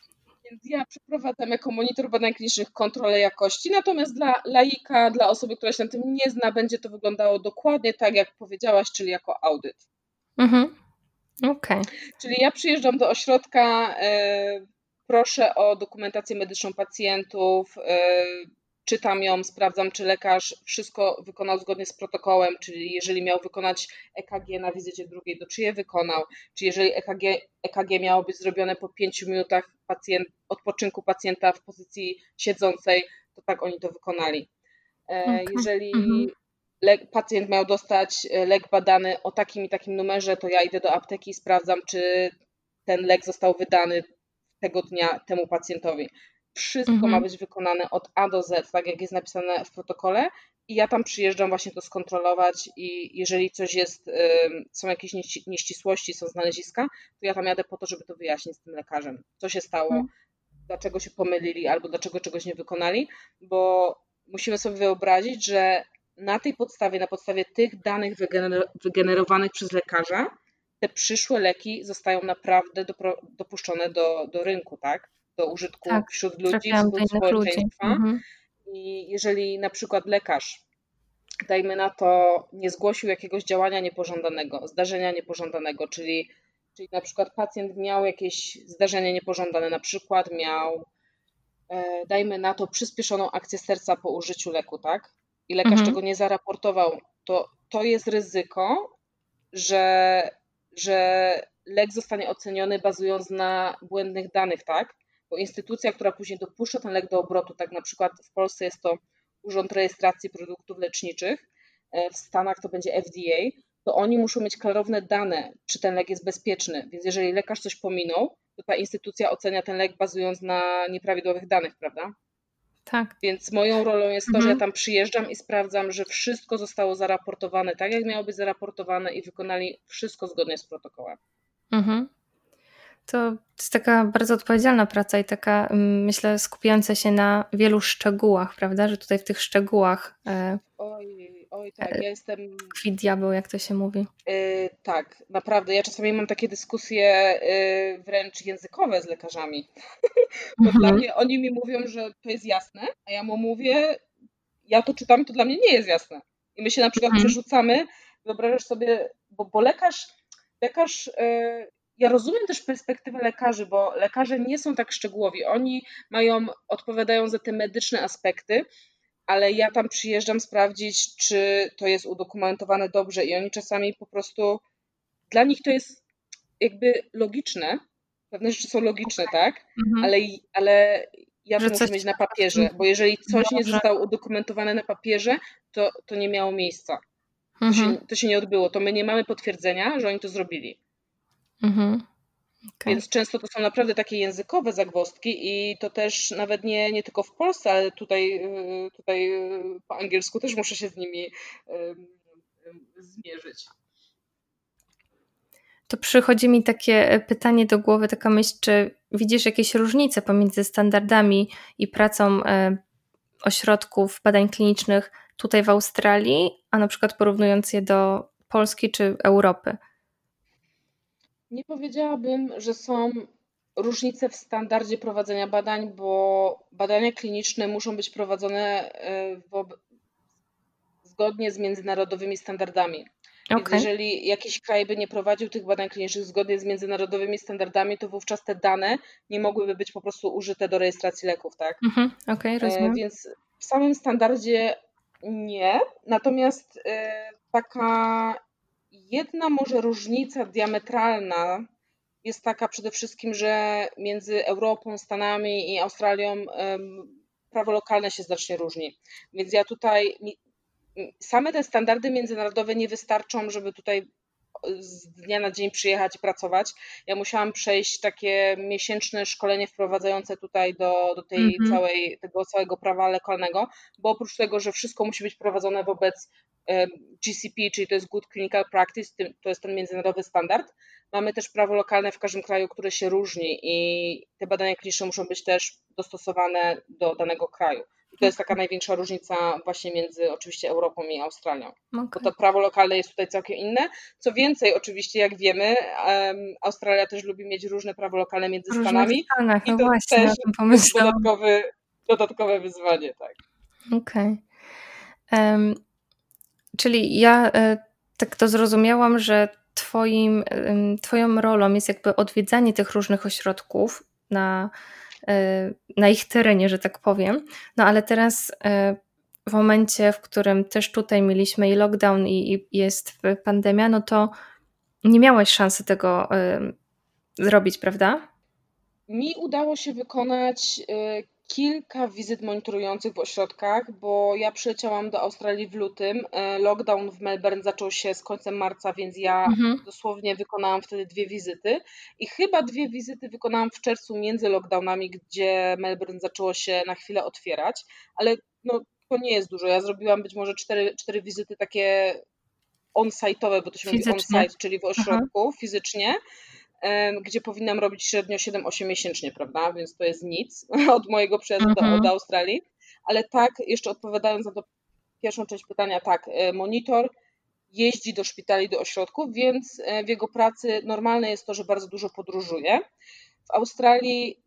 Więc ja przeprowadzam jako monitor badań klinicznych kontrolę jakości, natomiast dla laika, dla osoby, która się na tym nie zna, będzie to wyglądało dokładnie tak, jak powiedziałaś, czyli jako audyt. Mhm. Okay. Czyli ja przyjeżdżam do ośrodka, e, proszę o dokumentację medyczną pacjentów, e, czytam ją, sprawdzam, czy lekarz wszystko wykonał zgodnie z protokołem, czyli jeżeli miał wykonać EKG na wizycie drugiej, to czy je wykonał, czy jeżeli EKG, EKG miało być zrobione po 5 minutach pacjent, odpoczynku pacjenta w pozycji siedzącej, to tak oni to wykonali. E, okay. Jeżeli mhm. lek, pacjent miał dostać e, lek badany o takim i takim numerze, to ja idę do apteki i sprawdzam, czy ten lek został wydany tego dnia temu pacjentowi. Wszystko mhm. ma być wykonane od A do Z, tak jak jest napisane w protokole. I ja tam przyjeżdżam właśnie to skontrolować i jeżeli coś jest, są jakieś nieścisłości, są znaleziska, to ja tam jadę po to, żeby to wyjaśnić z tym lekarzem. Co się stało, mhm. dlaczego się pomylili albo dlaczego czegoś nie wykonali, bo musimy sobie wyobrazić, że na tej podstawie, na podstawie tych danych wygenerowanych przez lekarza, te przyszłe leki zostają naprawdę dopuszczone do, do rynku, tak? Do użytku tak, wśród ludzi, wśród społeczeństwa. Mhm. I jeżeli na przykład lekarz, dajmy na to, nie zgłosił jakiegoś działania niepożądanego, zdarzenia niepożądanego, czyli, czyli na przykład pacjent miał jakieś zdarzenie niepożądane, na przykład miał, e, dajmy na to, przyspieszoną akcję serca po użyciu leku, tak? I lekarz mhm. tego nie zaraportował, to to jest ryzyko, że, że lek zostanie oceniony bazując na błędnych danych, tak? Bo instytucja, która później dopuszcza ten lek do obrotu, tak na przykład w Polsce jest to Urząd Rejestracji Produktów Leczniczych, e, w Stanach to będzie FDA, to oni muszą mieć klarowne dane, czy ten lek jest bezpieczny. Więc jeżeli lekarz coś pominął, to ta instytucja ocenia ten lek bazując na nieprawidłowych danych, prawda? Tak. Więc moją rolą jest to, mhm. że ja tam przyjeżdżam i sprawdzam, że wszystko zostało zaraportowane tak, jak miało być zaraportowane i wykonali wszystko zgodnie z protokołem. Mhm. To jest taka bardzo odpowiedzialna praca i taka, mm, myślę, skupiająca się na wielu szczegółach, prawda? Że tutaj w tych szczegółach. E, oj, oj, tak, ja jestem. Tkwi diabeł, jak to się mówi. Yy, tak, naprawdę. Ja czasami mam takie dyskusje yy, wręcz językowe z lekarzami. Bo mhm. dla mnie oni mi mówią, że to jest jasne, a ja mu mówię, ja to czytam, to dla mnie nie jest jasne. I my się na przykład mhm. przerzucamy, wyobrażasz sobie, bo, bo lekarz, lekarz. Ja rozumiem też perspektywę lekarzy, bo lekarze nie są tak szczegółowi. Oni mają, odpowiadają za te medyczne aspekty, ale ja tam przyjeżdżam sprawdzić, czy to jest udokumentowane dobrze i oni czasami po prostu, dla nich to jest jakby logiczne, pewne rzeczy są logiczne, tak, mhm. ale, ale ja to muszę mieć na papierze, bo jeżeli coś nie zostało udokumentowane na papierze, to, to nie miało miejsca. To, się, mhm. to się nie odbyło. To my nie mamy potwierdzenia, że oni to zrobili. Mhm. Okay. Więc często to są naprawdę takie językowe zagwozdki i to też nawet nie, nie tylko w Polsce, ale tutaj, y, tutaj y, po angielsku też muszę się z nimi zmierzyć. To przychodzi mi takie e, pytanie do głowy, taka myśl, czy widzisz jakieś różnice pomiędzy standardami i pracą e, ośrodków badań klinicznych tutaj w Australii, a na przykład porównując je do Polski czy Europy? Nie powiedziałabym, że są różnice w standardzie prowadzenia badań, bo badania kliniczne muszą być prowadzone e, zgodnie z międzynarodowymi standardami. Okay. jeżeli jakiś kraj by nie prowadził tych badań klinicznych zgodnie z międzynarodowymi standardami, to wówczas te dane nie mogłyby być po prostu użyte do rejestracji leków, tak? Mhm, okay, rozumiem. Więc w samym standardzie nie, natomiast e, taka jedna może różnica diametralna jest taka przede wszystkim, że między Europą, Stanami i Australią prawo lokalne się znacznie różni. Więc ja tutaj same te standardy międzynarodowe nie wystarczą, żeby tutaj z dnia na dzień przyjechać i pracować. Ja musiałam przejść takie miesięczne szkolenie wprowadzające tutaj do, do tej mm -hmm. całej, tego całego prawa lokalnego, bo oprócz tego, że wszystko musi być prowadzone wobec GCP, czyli to jest Good Clinical Practice, to jest ten międzynarodowy standard. Mamy też prawo lokalne w każdym kraju, które się różni i te badania kliniczne muszą być też dostosowane do danego kraju. I to jest taka największa różnica właśnie między oczywiście Europą i Australią. Okay. Bo to prawo lokalne jest tutaj całkiem inne. Co więcej, oczywiście jak wiemy, um, Australia też lubi mieć różne prawo lokalne między różne Stanami. Stanach, I no to właśnie, też jest dodatkowy, dodatkowe wyzwanie, tak. Okej. Okay. Um, czyli ja e, tak to zrozumiałam, że twoim, twoją rolą jest jakby odwiedzanie tych różnych ośrodków na E, na ich terenie, że tak powiem. No ale teraz e, w momencie, w którym też tutaj mieliśmy i lockdown i, i jest pandemia, no to nie miałaś szansy tego zrobić, prawda? Mi udało się wykonać kilka wizyt monitorujących w ośrodkach, bo ja przyleciałam do Australii w lutym. E, lockdown w Melbourne zaczął się z końcem marca, więc ja mhm. dosłownie wykonałam wtedy dwie wizyty. I chyba dwie wizyty wykonałam w czerwcu między lockdownami, gdzie Melbourne zaczęło się na chwilę otwierać, ale no, to nie jest dużo. Ja zrobiłam być może cztery, cztery wizyty takie on-site'owe, bo to się fizycznie. mówi on-site, czyli w ośrodku Aha. fizycznie gdzie powinnam robić średnio 7-8 miesięcznie, prawda? Więc to jest nic od mojego przyjazdu mhm. do, do Australii. Ale tak, jeszcze odpowiadając na to pierwszą część pytania, tak, e, monitor jeździ do szpitali, do ośrodków, więc e, w jego pracy normalne jest to, że bardzo dużo podróżuje. W Australii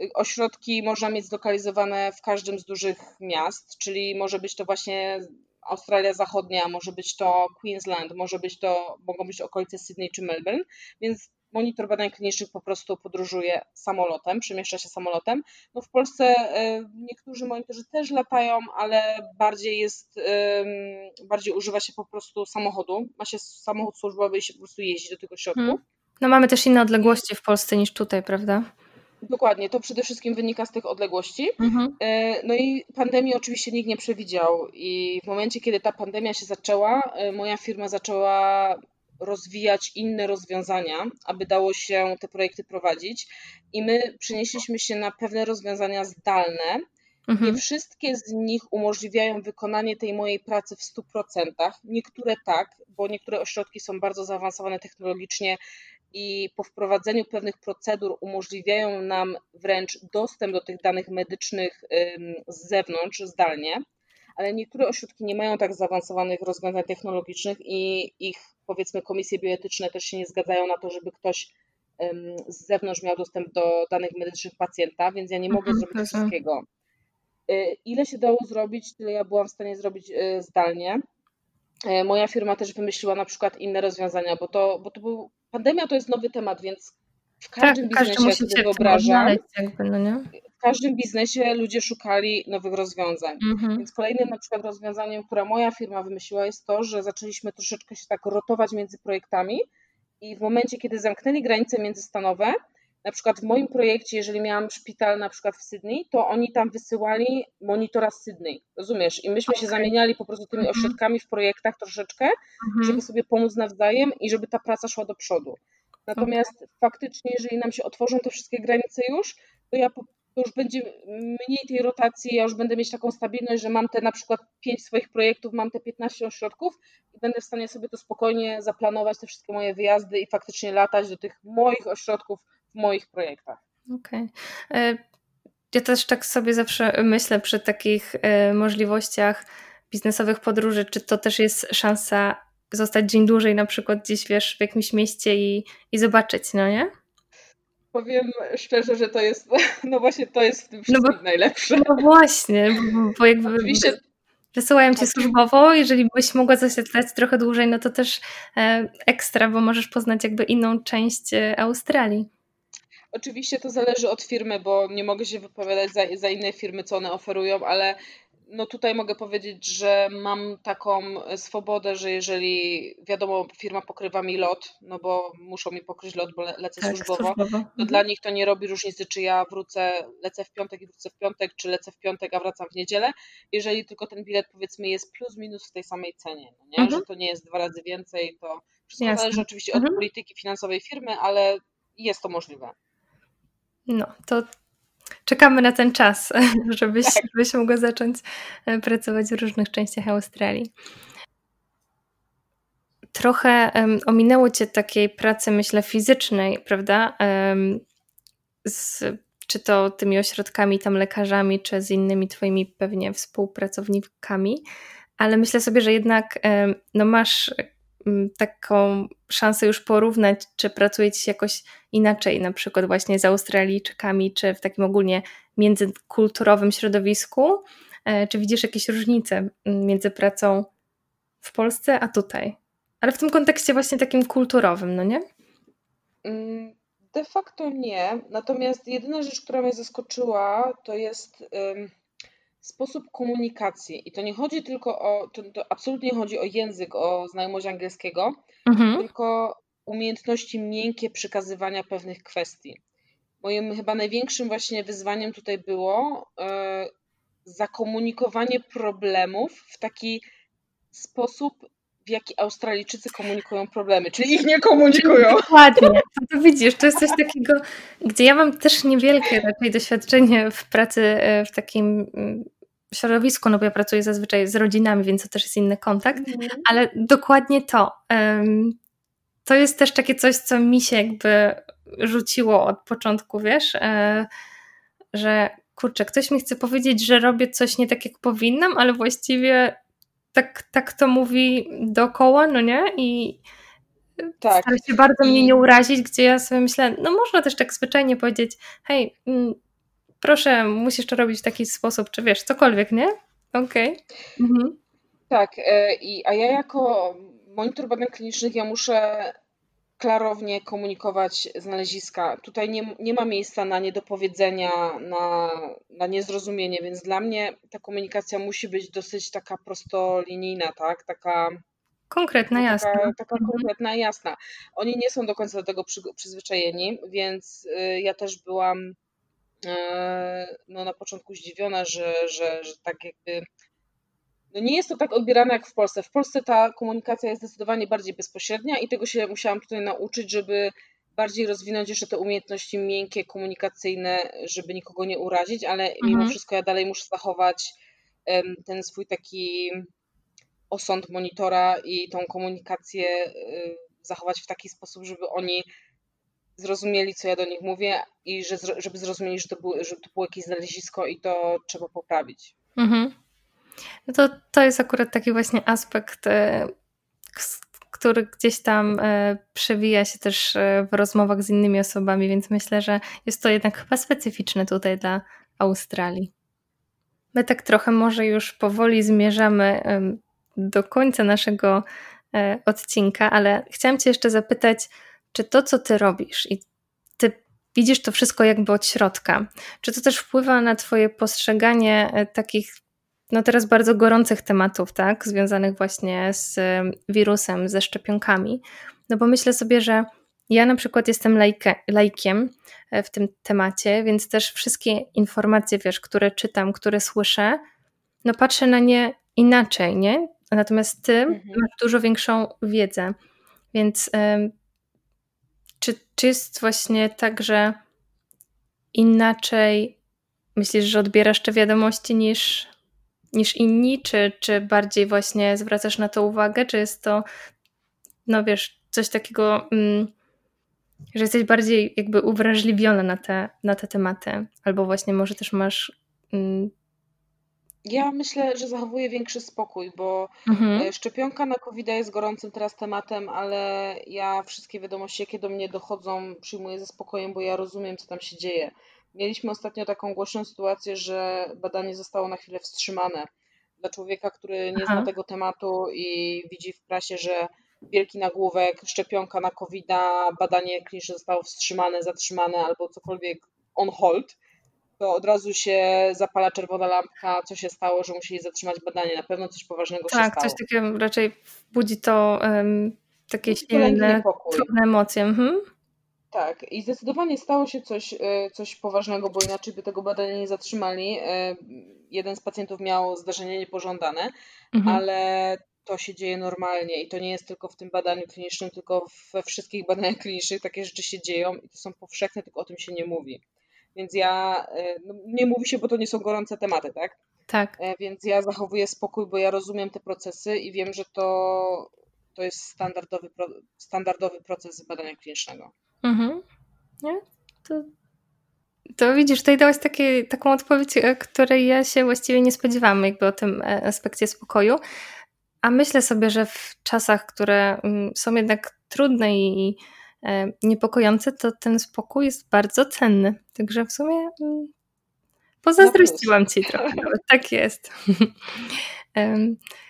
e, ośrodki można mieć zlokalizowane w każdym z dużych miast, czyli może być to właśnie Australia Zachodnia, może być to Queensland, może być to, mogą być okolice Sydney czy Melbourne, więc monitor badań klinicznych po prostu podróżuje samolotem, przemieszcza się samolotem. No w Polsce e, niektórzy monitorzy też latają, ale bardziej jest, bardziej używa się po prostu samochodu. Ma się samochód służbowy i się po prostu jeździ do tych ośrodków. Hmm. No mamy też inne odległości w Polsce niż tutaj, prawda? Dokładnie, to przede wszystkim wynika z tych odległości. Mhm. E, no i pandemii oczywiście nikt nie przewidział i w momencie, kiedy ta pandemia się zaczęła, e, moja firma zaczęła rozwijać inne rozwiązania, aby dało się te projekty prowadzić. I my przenieśliśmy się na pewne rozwiązania zdalne. Mhm. Nie wszystkie z nich umożliwiają wykonanie tej mojej pracy w 100%. Niektóre tak, bo niektóre ośrodki są bardzo zaawansowane technologicznie i po wprowadzeniu pewnych procedur umożliwiają nam wręcz dostęp do tych danych medycznych z zewnątrz, zdalnie ale niektóre ośrodki nie mają tak zaawansowanych rozwiązań technologicznych i ich powiedzmy komisje bioetyczne też się nie zgadzają na to, żeby ktoś z zewnątrz miał dostęp do danych medycznych pacjenta, więc ja nie mogę mhm, zrobić wszystkiego. Y, ile się dało zrobić, tyle ja byłam w stanie zrobić y, zdalnie. Y, moja firma też wymyśliła na przykład inne rozwiązania, bo to, bo to był, pandemia to jest nowy temat, więc w każdym tak, biznesie, jak sobie wyobrażam, jakby, no nie? W każdym biznesie ludzie szukali nowych rozwiązań. Mhm. Więc kolejnym na przykład rozwiązaniem, które moja firma wymyśliła jest to, że zaczęliśmy troszeczkę się tak rotować między projektami i w momencie, kiedy zamknęli granice międzystanowe, na przykład w moim projekcie, jeżeli miałam szpital na przykład w Sydney, to oni tam wysyłali monitora z Sydney, rozumiesz? I myśmy okay. się zamieniali po prostu tymi mhm. ośrodkami w projektach troszeczkę, mhm. żeby sobie pomóc nawzajem i żeby ta praca szła do przodu. Natomiast okay. faktycznie, jeżeli nam się otworzą te wszystkie granice już, to ja to już będzie mniej tej rotacji, ja już będę mieć taką stabilność, że mam te na przykład 5 swoich projektów, mam te 15 ośrodków i będę w stanie sobie to spokojnie zaplanować, te wszystkie moje wyjazdy i faktycznie latać do tych moich ośrodków w moich projektach. Okej. Okay. Ja też tak sobie zawsze myślę przy takich e, możliwościach biznesowych podróży, czy to też jest szansa zostać dzień dłużej na przykład gdzieś, wiesz, w jakimś mieście i, i zobaczyć, no nie? Powiem szczerze, że to jest, no właśnie to jest w tym wszystkim no bo, najlepsze. No właśnie, bo jakby Oczywiście, wysyłają cię służbowo, jeżeli byś mogła zasiedlać trochę dłużej, no to też e, ekstra, bo możesz poznać jakby inną część e, Australii. Oczywiście to zależy od firmy, bo nie mogę się wypowiadać za, za inne firmy, co one oferują, ale no tutaj mogę powiedzieć, że mam taką swobodę, że jeżeli wiadomo, firma pokrywa mi lot, no bo muszą mi pokryć lot, bo lecę tak, służbowo, służbowo. to mhm. dla nich to nie robi różnicy, czy ja wrócę, lecę w piątek i wrócę w piątek, czy lecę w piątek, a wracam w niedzielę, jeżeli tylko ten bilet powiedzmy jest plus minus w tej samej cenie, no nie? Mhm. że to nie jest dwa razy więcej, to wszystko Jasne. zależy oczywiście mhm. od polityki finansowej firmy, ale jest to możliwe. No, to czekamy na ten czas, żebyś, tak. żebyś mogła zacząć e, pracować w różnych częściach Australii. Trochę um, ominęło Cię takiej pracy, myślę, fizycznej, prawda? Um, z, czy to tymi ośrodkami, tam lekarzami, czy z innymi Twoimi pewnie współpracownikami, ale myślę sobie, że jednak no masz taką szansę już porównać, czy pracuje ci się jakoś inaczej, na przykład właśnie z Australijczykami, czy w takim ogólnie międzykulturowym środowisku? E, czy widzisz jakieś różnice między pracą w Polsce a tutaj? Ale w tym kontekście właśnie takim kulturowym, no nie? Mm, de facto nie. Natomiast jedyna rzecz, która mnie zaskoczyła, to jest sposób komunikacji. I to nie chodzi tylko o, to, to absolutnie nie chodzi o język, o znajomość angielskiego, mhm. tylko umiejętności miękkie przekazywania pewnych kwestii. Moim chyba największym właśnie wyzwaniem tutaj było e, zakomunikowanie problemów w taki sposób, w jaki Australijczycy komunikują problemy, czyli ich nie komunikują. Dokładnie. To widzisz, to jest coś takiego, gdzie ja mam też niewielkie raczej doświadczenie w pracy e, w takim mm, środowisku, no bo ja pracuję zazwyczaj z rodzinami, więc to też jest inny kontakt, mm. ale dokładnie to. To jest też takie coś, co mi się jakby rzuciło od początku, wiesz, e, że kurczę, ktoś mi chce powiedzieć, że robię coś nie tak, jak powinnam, ale właściwie tak, tak to mówi dookoła, no nie? I tak. stara się bardzo I... mnie nie urazić, gdzie ja sobie myślę, no można też tak zwyczajnie powiedzieć, hej, mm, proszę, musisz to robić w taki sposób, czy wiesz, cokolwiek, nie? Okej. Okay. Mhm. Tak, e, i, a ja jako monitor badań klinicznych, ja muszę klarownie komunikować znaleziska. Tutaj nie, nie ma miejsca na niedopowiedzenia, na, na niezrozumienie, więc dla mnie ta komunikacja musi być dosyć taka prostolinijna, tak? Taka Konkretna, no, jasna. Taka, taka mhm. konkretna, jasna. Oni nie są do końca do tego przy, przyzwyczajeni, więc y, ja też byłam e, no, na początku zdziwiona, że, że, że tak jakby no nie jest to tak odbierane jak w Polsce. W Polsce ta komunikacja jest zdecydowanie bardziej bezpośrednia i tego się musiałam tutaj nauczyć, żeby bardziej rozwinąć jeszcze te umiejętności miękkie, komunikacyjne, żeby nikogo nie urazić, ale mhm. mimo wszystko ja dalej muszę zachować ten swój taki osąd monitora i tą komunikację y, zachować w taki sposób, żeby oni zrozumieli, co ja do nich mówię i że, żeby zrozumieli, że to, było, że to było jakieś znalezisko i to trzeba poprawić. Mhm. No to, to jest akurat taki właśnie aspekt, e, który gdzieś tam e, przewija się też e, w rozmowach z innymi osobami, więc myślę, że jest to jednak chyba specyficzne tutaj dla Australii. My tak trochę może już powoli zmierzamy do końca naszego odcinka, ale chciałam Cię jeszcze zapytać, czy to, co Ty robisz i Ty widzisz to wszystko jakby od środka, czy to też wpływa na Twoje postrzeganie takich no teraz bardzo gorących tematów, tak, związanych właśnie z wirusem, ze szczepionkami. No bo myślę sobie, że ja na przykład jestem lajke, lajkiem e, w tym temacie, więc też wszystkie informacje, wiesz, które czytam, które słyszę, no patrzę na nie inaczej, nie? Natomiast ty mhm. masz dużo większą wiedzę. Więc czy, czy jest właśnie tak, że inaczej myślisz, że odbierasz te wiadomości niż niż inni, czy, czy bardziej właśnie zwracasz na to uwagę, czy jest to, no wiesz, coś takiego, mm, że jesteś bardziej jakby uwrażliwiona na te, na te tematy, albo właśnie może też masz... Mm... Ja myślę, że zachowuję większy spokój, bo mhm. E, szczepionka na covid jest gorącym teraz tematem, ale ja wszystkie wiadomości, jakie do mnie dochodzą, przyjmuję ze spokojem, bo ja rozumiem, co tam się dzieje. Mieliśmy ostatnio taką głośną sytuację, że badanie zostało na chwilę wstrzymane. Dla człowieka, który nie Aha. zna tego tematu i widzi w prasie, że wielki nagłówek, szczepionka na covid badanie kliniczne zostało wstrzymane, zatrzymane albo cokolwiek on hold, to od razu się zapala czerwona lampka, co się stało, że musieli zatrzymać badanie. Na pewno coś poważnego tak, się stało. Tak, coś takiego raczej budzi to um, takie silne, trudne emocje. Mhm. Tak, i zdecydowanie stało się coś, e, coś poważnego, bo inaczej by tego badania nie zatrzymali. E, jeden z pacjentów miał zdarzenie niepożądane, mhm. ale to się dzieje normalnie i to nie jest tylko w tym badaniu klinicznym, tylko we wszystkich badaniach klinicznych takie rzeczy się dzieją i to są powszechne, tylko o tym się nie mówi. Więc ja, e, no nie mówi się, bo to nie są gorące tematy, tak? Tak. Więc ja zachowuję spokój, bo ja rozumiem te procesy i wiem, że to, to jest standardowy, standardowy proces badania klinicznego. Mhm. Nie? To, to widzisz, tutaj dałaś takie, taką odpowiedź, e, której ja się właściwie nie spodziewałam, jakby o tym e, aspekcie spokoju. A myślę sobie, że w czasach, które mm, są jednak trudne i e, niepokojące, to ten spokój jest bardzo cenny. Także w sumie mm, pozazdrościłam ci trochę. Tak jest.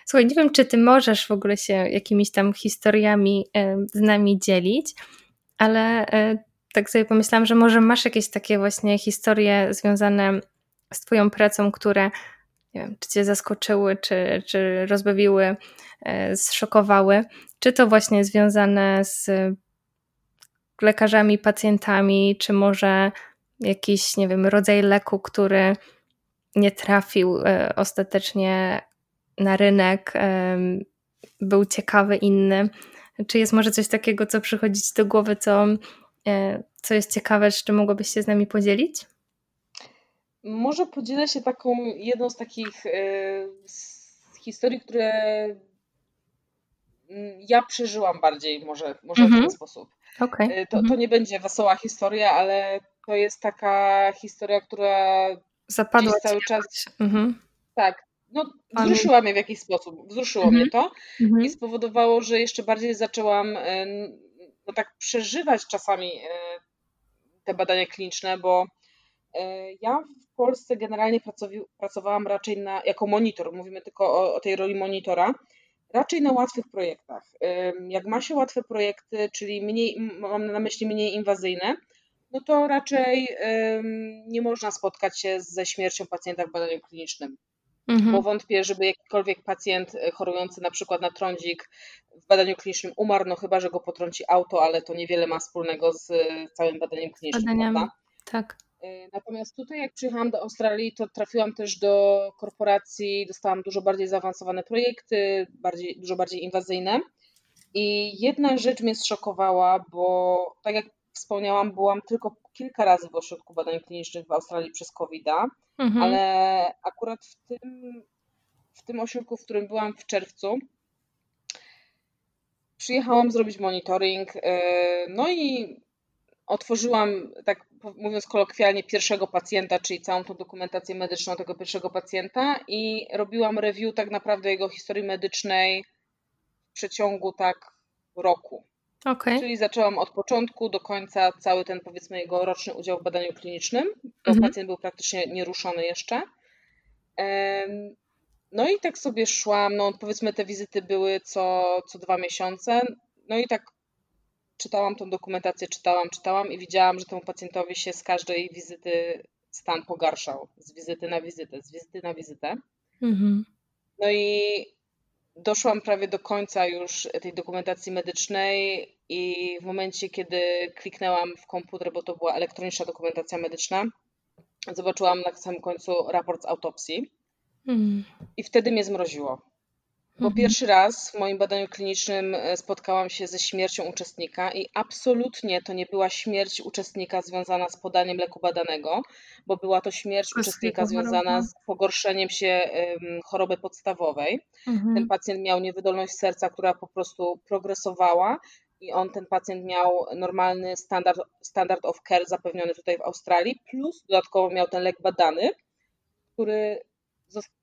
Słuchaj, nie wiem, czy ty możesz w ogóle się jakimiś tam historiami z nami dzielić, ale e, tak sobie pomyślałam, że może masz jakieś takie właśnie historie związane z Twoją pracą, które nie wiem, czy Cię zaskoczyły, czy, czy rozbawiły, e, zszokowały, czy to właśnie związane z lekarzami, pacjentami, czy może jakiś, nie wiem, rodzaj leku, który nie trafił e, ostatecznie na rynek, był ciekawy, inny. Czy jest może coś takiego, co przychodzi Ci do głowy, co, e, co jest ciekawe, czy mogłabyś się z nami podzielić? Może podzielę się taką jedną z takich e, z historii, które mm, ja przeżyłam bardziej, może, może w ten mhm. sposób. Okay. E, to, to mhm. nie będzie wesoła historia, ale to jest taka historia, która zapadła cały czas. Mhm. Tak, no, wzruszyła mnie w jakiś sposób, wzruszyło mhm. mnie to mhm. i spowodowało, że jeszcze bardziej zaczęłam e, no tak przeżywać czasami e, te badania kliniczne, bo e, ja w Polsce generalnie pracowałam raczej na, jako monitor, mówimy tylko o, o tej roli monitora, raczej na łatwych projektach. Jak ma się łatwe projekty, czyli mniej, mam na myśli mniej inwazyjne, no to raczej nie można spotkać się ze śmiercią pacjenta w badaniu klinicznym mhm. bo wątpię, żeby jakikolwiek pacjent e, chorujący na przykład na trądzik w badaniu klinicznym umarł, no chyba, że go potrąci auto, ale to niewiele ma wspólnego z e, całym badaniem klinicznym. Badaniami. Tak. E, natomiast tutaj, jak przyjechałam do Australii, to trafiłam też do korporacji, dostałam dużo bardziej zaawansowane projekty, bardziej, dużo bardziej inwazyjne. I jedna rzecz mnie zszokowała, bo tak jak wspomniałam, byłam tylko kilka razy w ośrodku badań klinicznych w Australii przez covid mhm. ale akurat w tym, w tym ośrodku, w którym byłam w czerwcu, przyjechałam zrobić monitoring, e, no i otworzyłam, tak mówiąc kolokwialnie, pierwszego pacjenta, czyli całą tą dokumentację medyczną tego pierwszego pacjenta i robiłam review tak naprawdę jego historii medycznej w przeciągu tak roku. Okay. Czyli zaczęłam od początku do końca cały ten powiedzmy jego roczny udział w badaniu klinicznym, bo mhm. pacjent był praktycznie nieruszony jeszcze. No i tak sobie szłam, no powiedzmy te wizyty były co, co dwa miesiące, no i tak czytałam tą dokumentację, czytałam, czytałam i widziałam, że temu pacjentowi się z każdej wizyty stan pogarszał, z wizyty na wizytę, z wizyty na wizytę. Mhm. No i doszłam prawie do końca już tej dokumentacji medycznej i w momencie, kiedy kliknęłam w komputer, bo to była elektroniczna dokumentacja medyczna, zobaczyłam na samym końcu raport z autopsji mm. i wtedy mnie zmroziło. Bo mhm. pierwszy raz w moim badaniu klinicznym e, spotkałam się ze śmiercią uczestnika i absolutnie to nie była śmierć uczestnika związana z podaniem leku badanego, bo była to śmierć uczestnika związana z pogorszeniem się choroby podstawowej. Mhm. Ten pacjent miał niewydolność serca, która po prostu progresowała i on, ten pacjent miał normalny standard, standard of care zapewniony tutaj w Australii, plus dodatkowo miał ten lek badany, który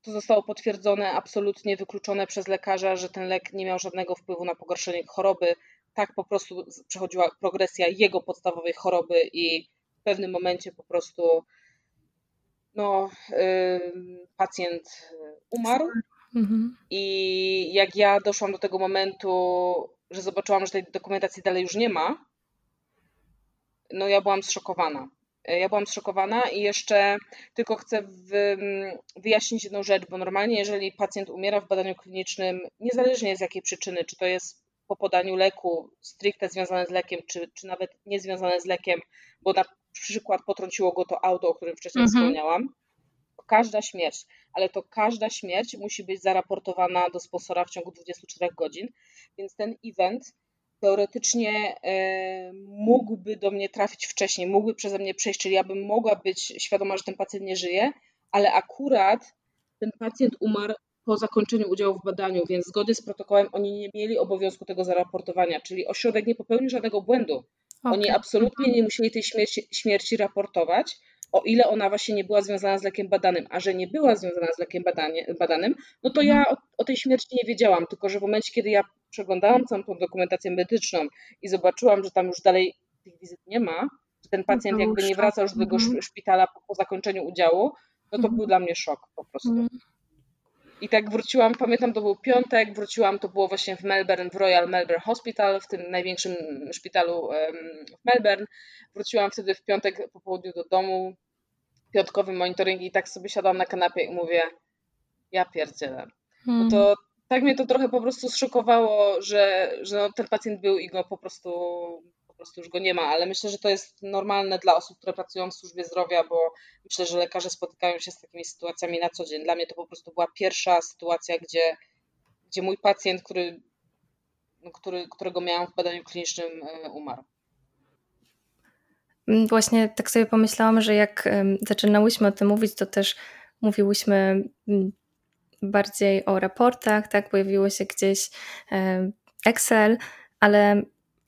to zostało potwierdzone, absolutnie wykluczone przez lekarza, że ten lek nie miał żadnego wpływu na pogorszenie choroby. Tak po prostu przechodziła progresja jego podstawowej choroby i w pewnym momencie po prostu no, yy, pacjent umarł. Mhm. I jak ja doszłam do tego momentu, że zobaczyłam, że tej dokumentacji dalej już nie ma, no ja byłam zszokowana. E, ja byłam zszokowana i jeszcze tylko chcę wyjaśnić jedną rzecz, bo normalnie jeżeli pacjent umiera w badaniu klinicznym, niezależnie z jakiej przyczyny, czy to jest po podaniu leku stricte związane z lekiem, czy, czy nawet nie związane z lekiem, bo na przykład potrąciło go to auto, o którym wcześniej mhm. wspomniałam, każda śmierć, ale to każda śmierć musi być zaraportowana do sponsora w ciągu 24 godzin, więc ten event teoretycznie e, mógłby do mnie trafić wcześniej, mógłby przeze mnie przejść, czyli ja bym mogła być świadoma, że ten pacjent nie żyje, ale akurat ten pacjent umarł po zakończeniu udziału w badaniu, więc zgodnie z protokołem oni nie mieli obowiązku tego zaraportowania, czyli ośrodek nie popełnił żadnego błędu. Okay. Oni absolutnie nie musieli tej śmierci, śmierci raportować, o ile ona właśnie nie była związana z lekiem badanym, a że nie była związana z lekiem badanie, badanym, no to ja mhm. o, o, tej śmierci nie wiedziałam, tylko że w momencie, kiedy ja przeglądałam całą tą dokumentację medyczną i zobaczyłam, że tam już dalej tych wizyt nie ma, że ten pacjent no jakby nie wraca już do tego mhm. szpitala po, po zakończeniu udziału, no to mhm. był dla mnie szok po prostu. I tak wróciłam, pamiętam, to był piątek, wróciłam, to było właśnie w Melbourne, w Royal Melbourne Hospital, w tym największym szpitalu w Melbourne. Wróciłam wtedy w piątek po południu do domu, piątkowy monitoring i tak sobie siadłam na kanapie i mówię, ja pierdzielę. Hmm. No to tak mnie to trochę po prostu zszokowało, że, że no, ten pacjent był i go po prostu prostu już go nie ma, ale myślę, że to jest normalne dla osób, które pracują w służbie zdrowia, bo myślę, że lekarze spotykają się z takimi sytuacjami na co dzień. Dla mnie to po prostu była pierwsza sytuacja, gdzie, gdzie mój pacjent, który, który, którego miałam w badaniu klinicznym, e, umarł. Mm, właśnie tak sobie pomyślałam, że jak zaczynałyśmy o tym mówić, to też mówiłyśmy mm, bardziej o raportach, tak, pojawiło się gdzieś Excel, ale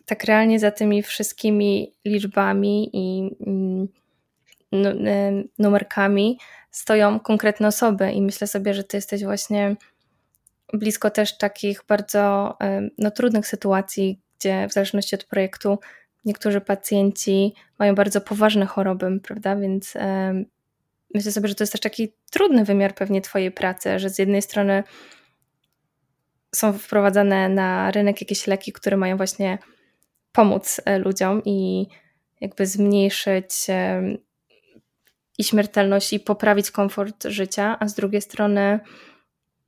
tak realnie za tymi wszystkimi liczbami i mm, e, numerkami stoją konkretne osoby i myślę sobie, że ty jesteś właśnie blisko też takich bardzo e, no, trudnych sytuacji, gdzie w zależności od projektu niektórzy pacjenci mają bardzo poważne choroby, prawda? Więc e, myślę sobie, że to jest też taki trudny wymiar pewnie twojej pracy, że z jednej strony są wprowadzane na rynek jakieś leki, które mają właśnie pomóc e, ludziom i jakby zmniejszyć e, i śmiertelność i poprawić komfort życia, a z drugiej strony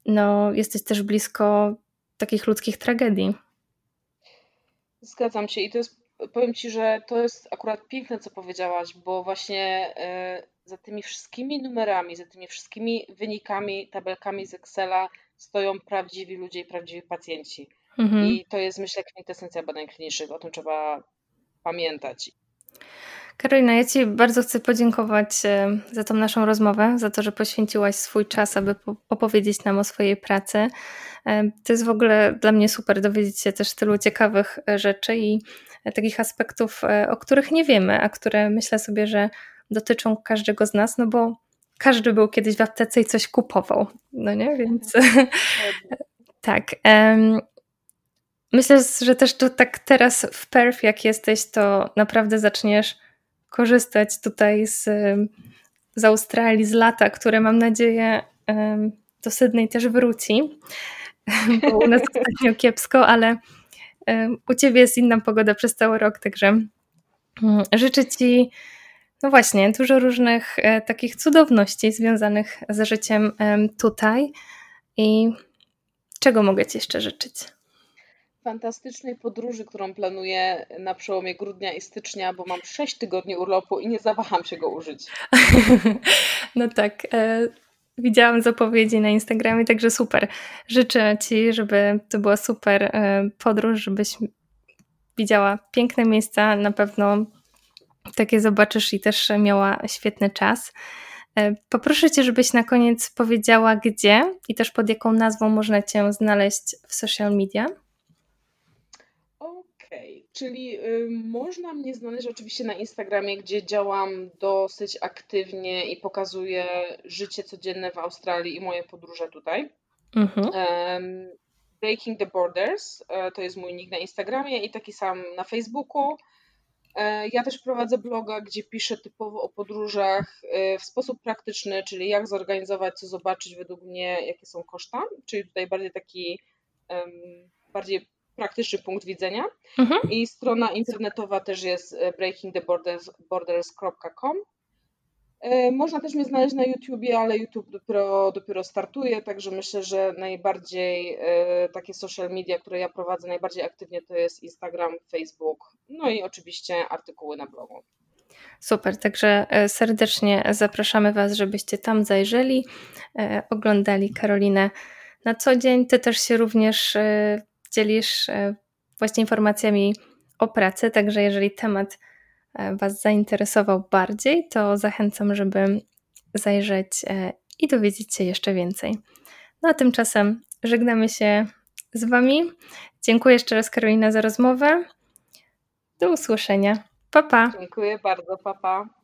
no, jesteś też blisko takich ludzkich tragedii. Zgadzam się i to jest, powiem Ci, że to jest akurat piękne, co powiedziałaś, bo właśnie e, za tymi wszystkimi numerami, za tymi wszystkimi wynikami, tabelkami z Excela stoją prawdziwi ludzie i prawdziwi pacjenci. Mhm. I to jest, myślę, kwintesencja badań klinicznych. O tym trzeba pamiętać. Karolina, ja Ci bardzo chcę podziękować e, za tą naszą rozmowę, za to, że poświęciłaś swój czas, aby opowiedzieć nam o swojej pracy. E, to jest w ogóle dla mnie super dowiedzieć się też tylu ciekawych e, rzeczy i takich aspektów, o których nie wiemy, a które myślę sobie, że dotyczą każdego z nas, no bo każdy był kiedyś w aptece i coś kupował, no nie? Więc tak. Myślę, że też to tak teraz w Perth, jak jesteś, to naprawdę zaczniesz korzystać tutaj z, z Australii, z lata, które mam nadzieję do Sydney też wróci, bo u nas ostatnio kiepsko, ale u Ciebie jest inna pogoda przez cały rok, także mm, życzę Ci no właśnie, dużo różnych e, takich cudowności związanych z życiem tutaj i czego mogę Ci jeszcze życzyć? Fantastycznej podróży, którą planuję na przełomie grudnia i stycznia, bo mam 6 tygodni urlopu i nie zawaham się go użyć. No tak. E, widziałam zapowiedzi na Instagramie, także super. Życzę Ci, żeby to była super e, podróż, żebyś widziała piękne miejsca, na pewno takie zobaczysz i też miała świetny czas. E, poproszę Cię, żebyś na koniec powiedziała, gdzie i też pod jaką nazwą można Cię znaleźć w social media. Czyli y, można mnie znaleźć oczywiście na Instagramie, gdzie działam dosyć aktywnie i pokazuję życie codzienne w Australii i moje podróże tutaj. Mhm. Breaking the Borders e, to jest mój nick na Instagramie i taki sam na Facebooku. E, ja też prowadzę bloga, gdzie piszę typowo o podróżach e, w sposób praktyczny, czyli jak zorganizować, co zobaczyć według mnie, jakie są koszta, czyli tutaj bardziej taki bardziej praktyczny punkt widzenia. Mhm. I strona internetowa też jest breakingtheborders.com. Można też mnie znaleźć na YouTubie, ale YouTube dopiero, dopiero startuje, także myślę, że najbardziej takie social media, które ja prowadzę najbardziej aktywnie to jest Instagram, Facebook, no i oczywiście artykuły na blogu. Super, także e, serdecznie zapraszamy Was, żebyście tam zajrzeli, e, oglądali Karolinę na co dzień. Ty też się również e, dzielisz właśnie informacjami o pracy, także jeżeli temat Was zainteresował bardziej, to zachęcam, żeby zajrzeć i dowiedzieć się jeszcze więcej. No a tymczasem żegnamy się z Wami. Dziękuję jeszcze raz Karolina za rozmowę. Do usłyszenia. Pa, pa. Dziękuję bardzo, papa. Pa.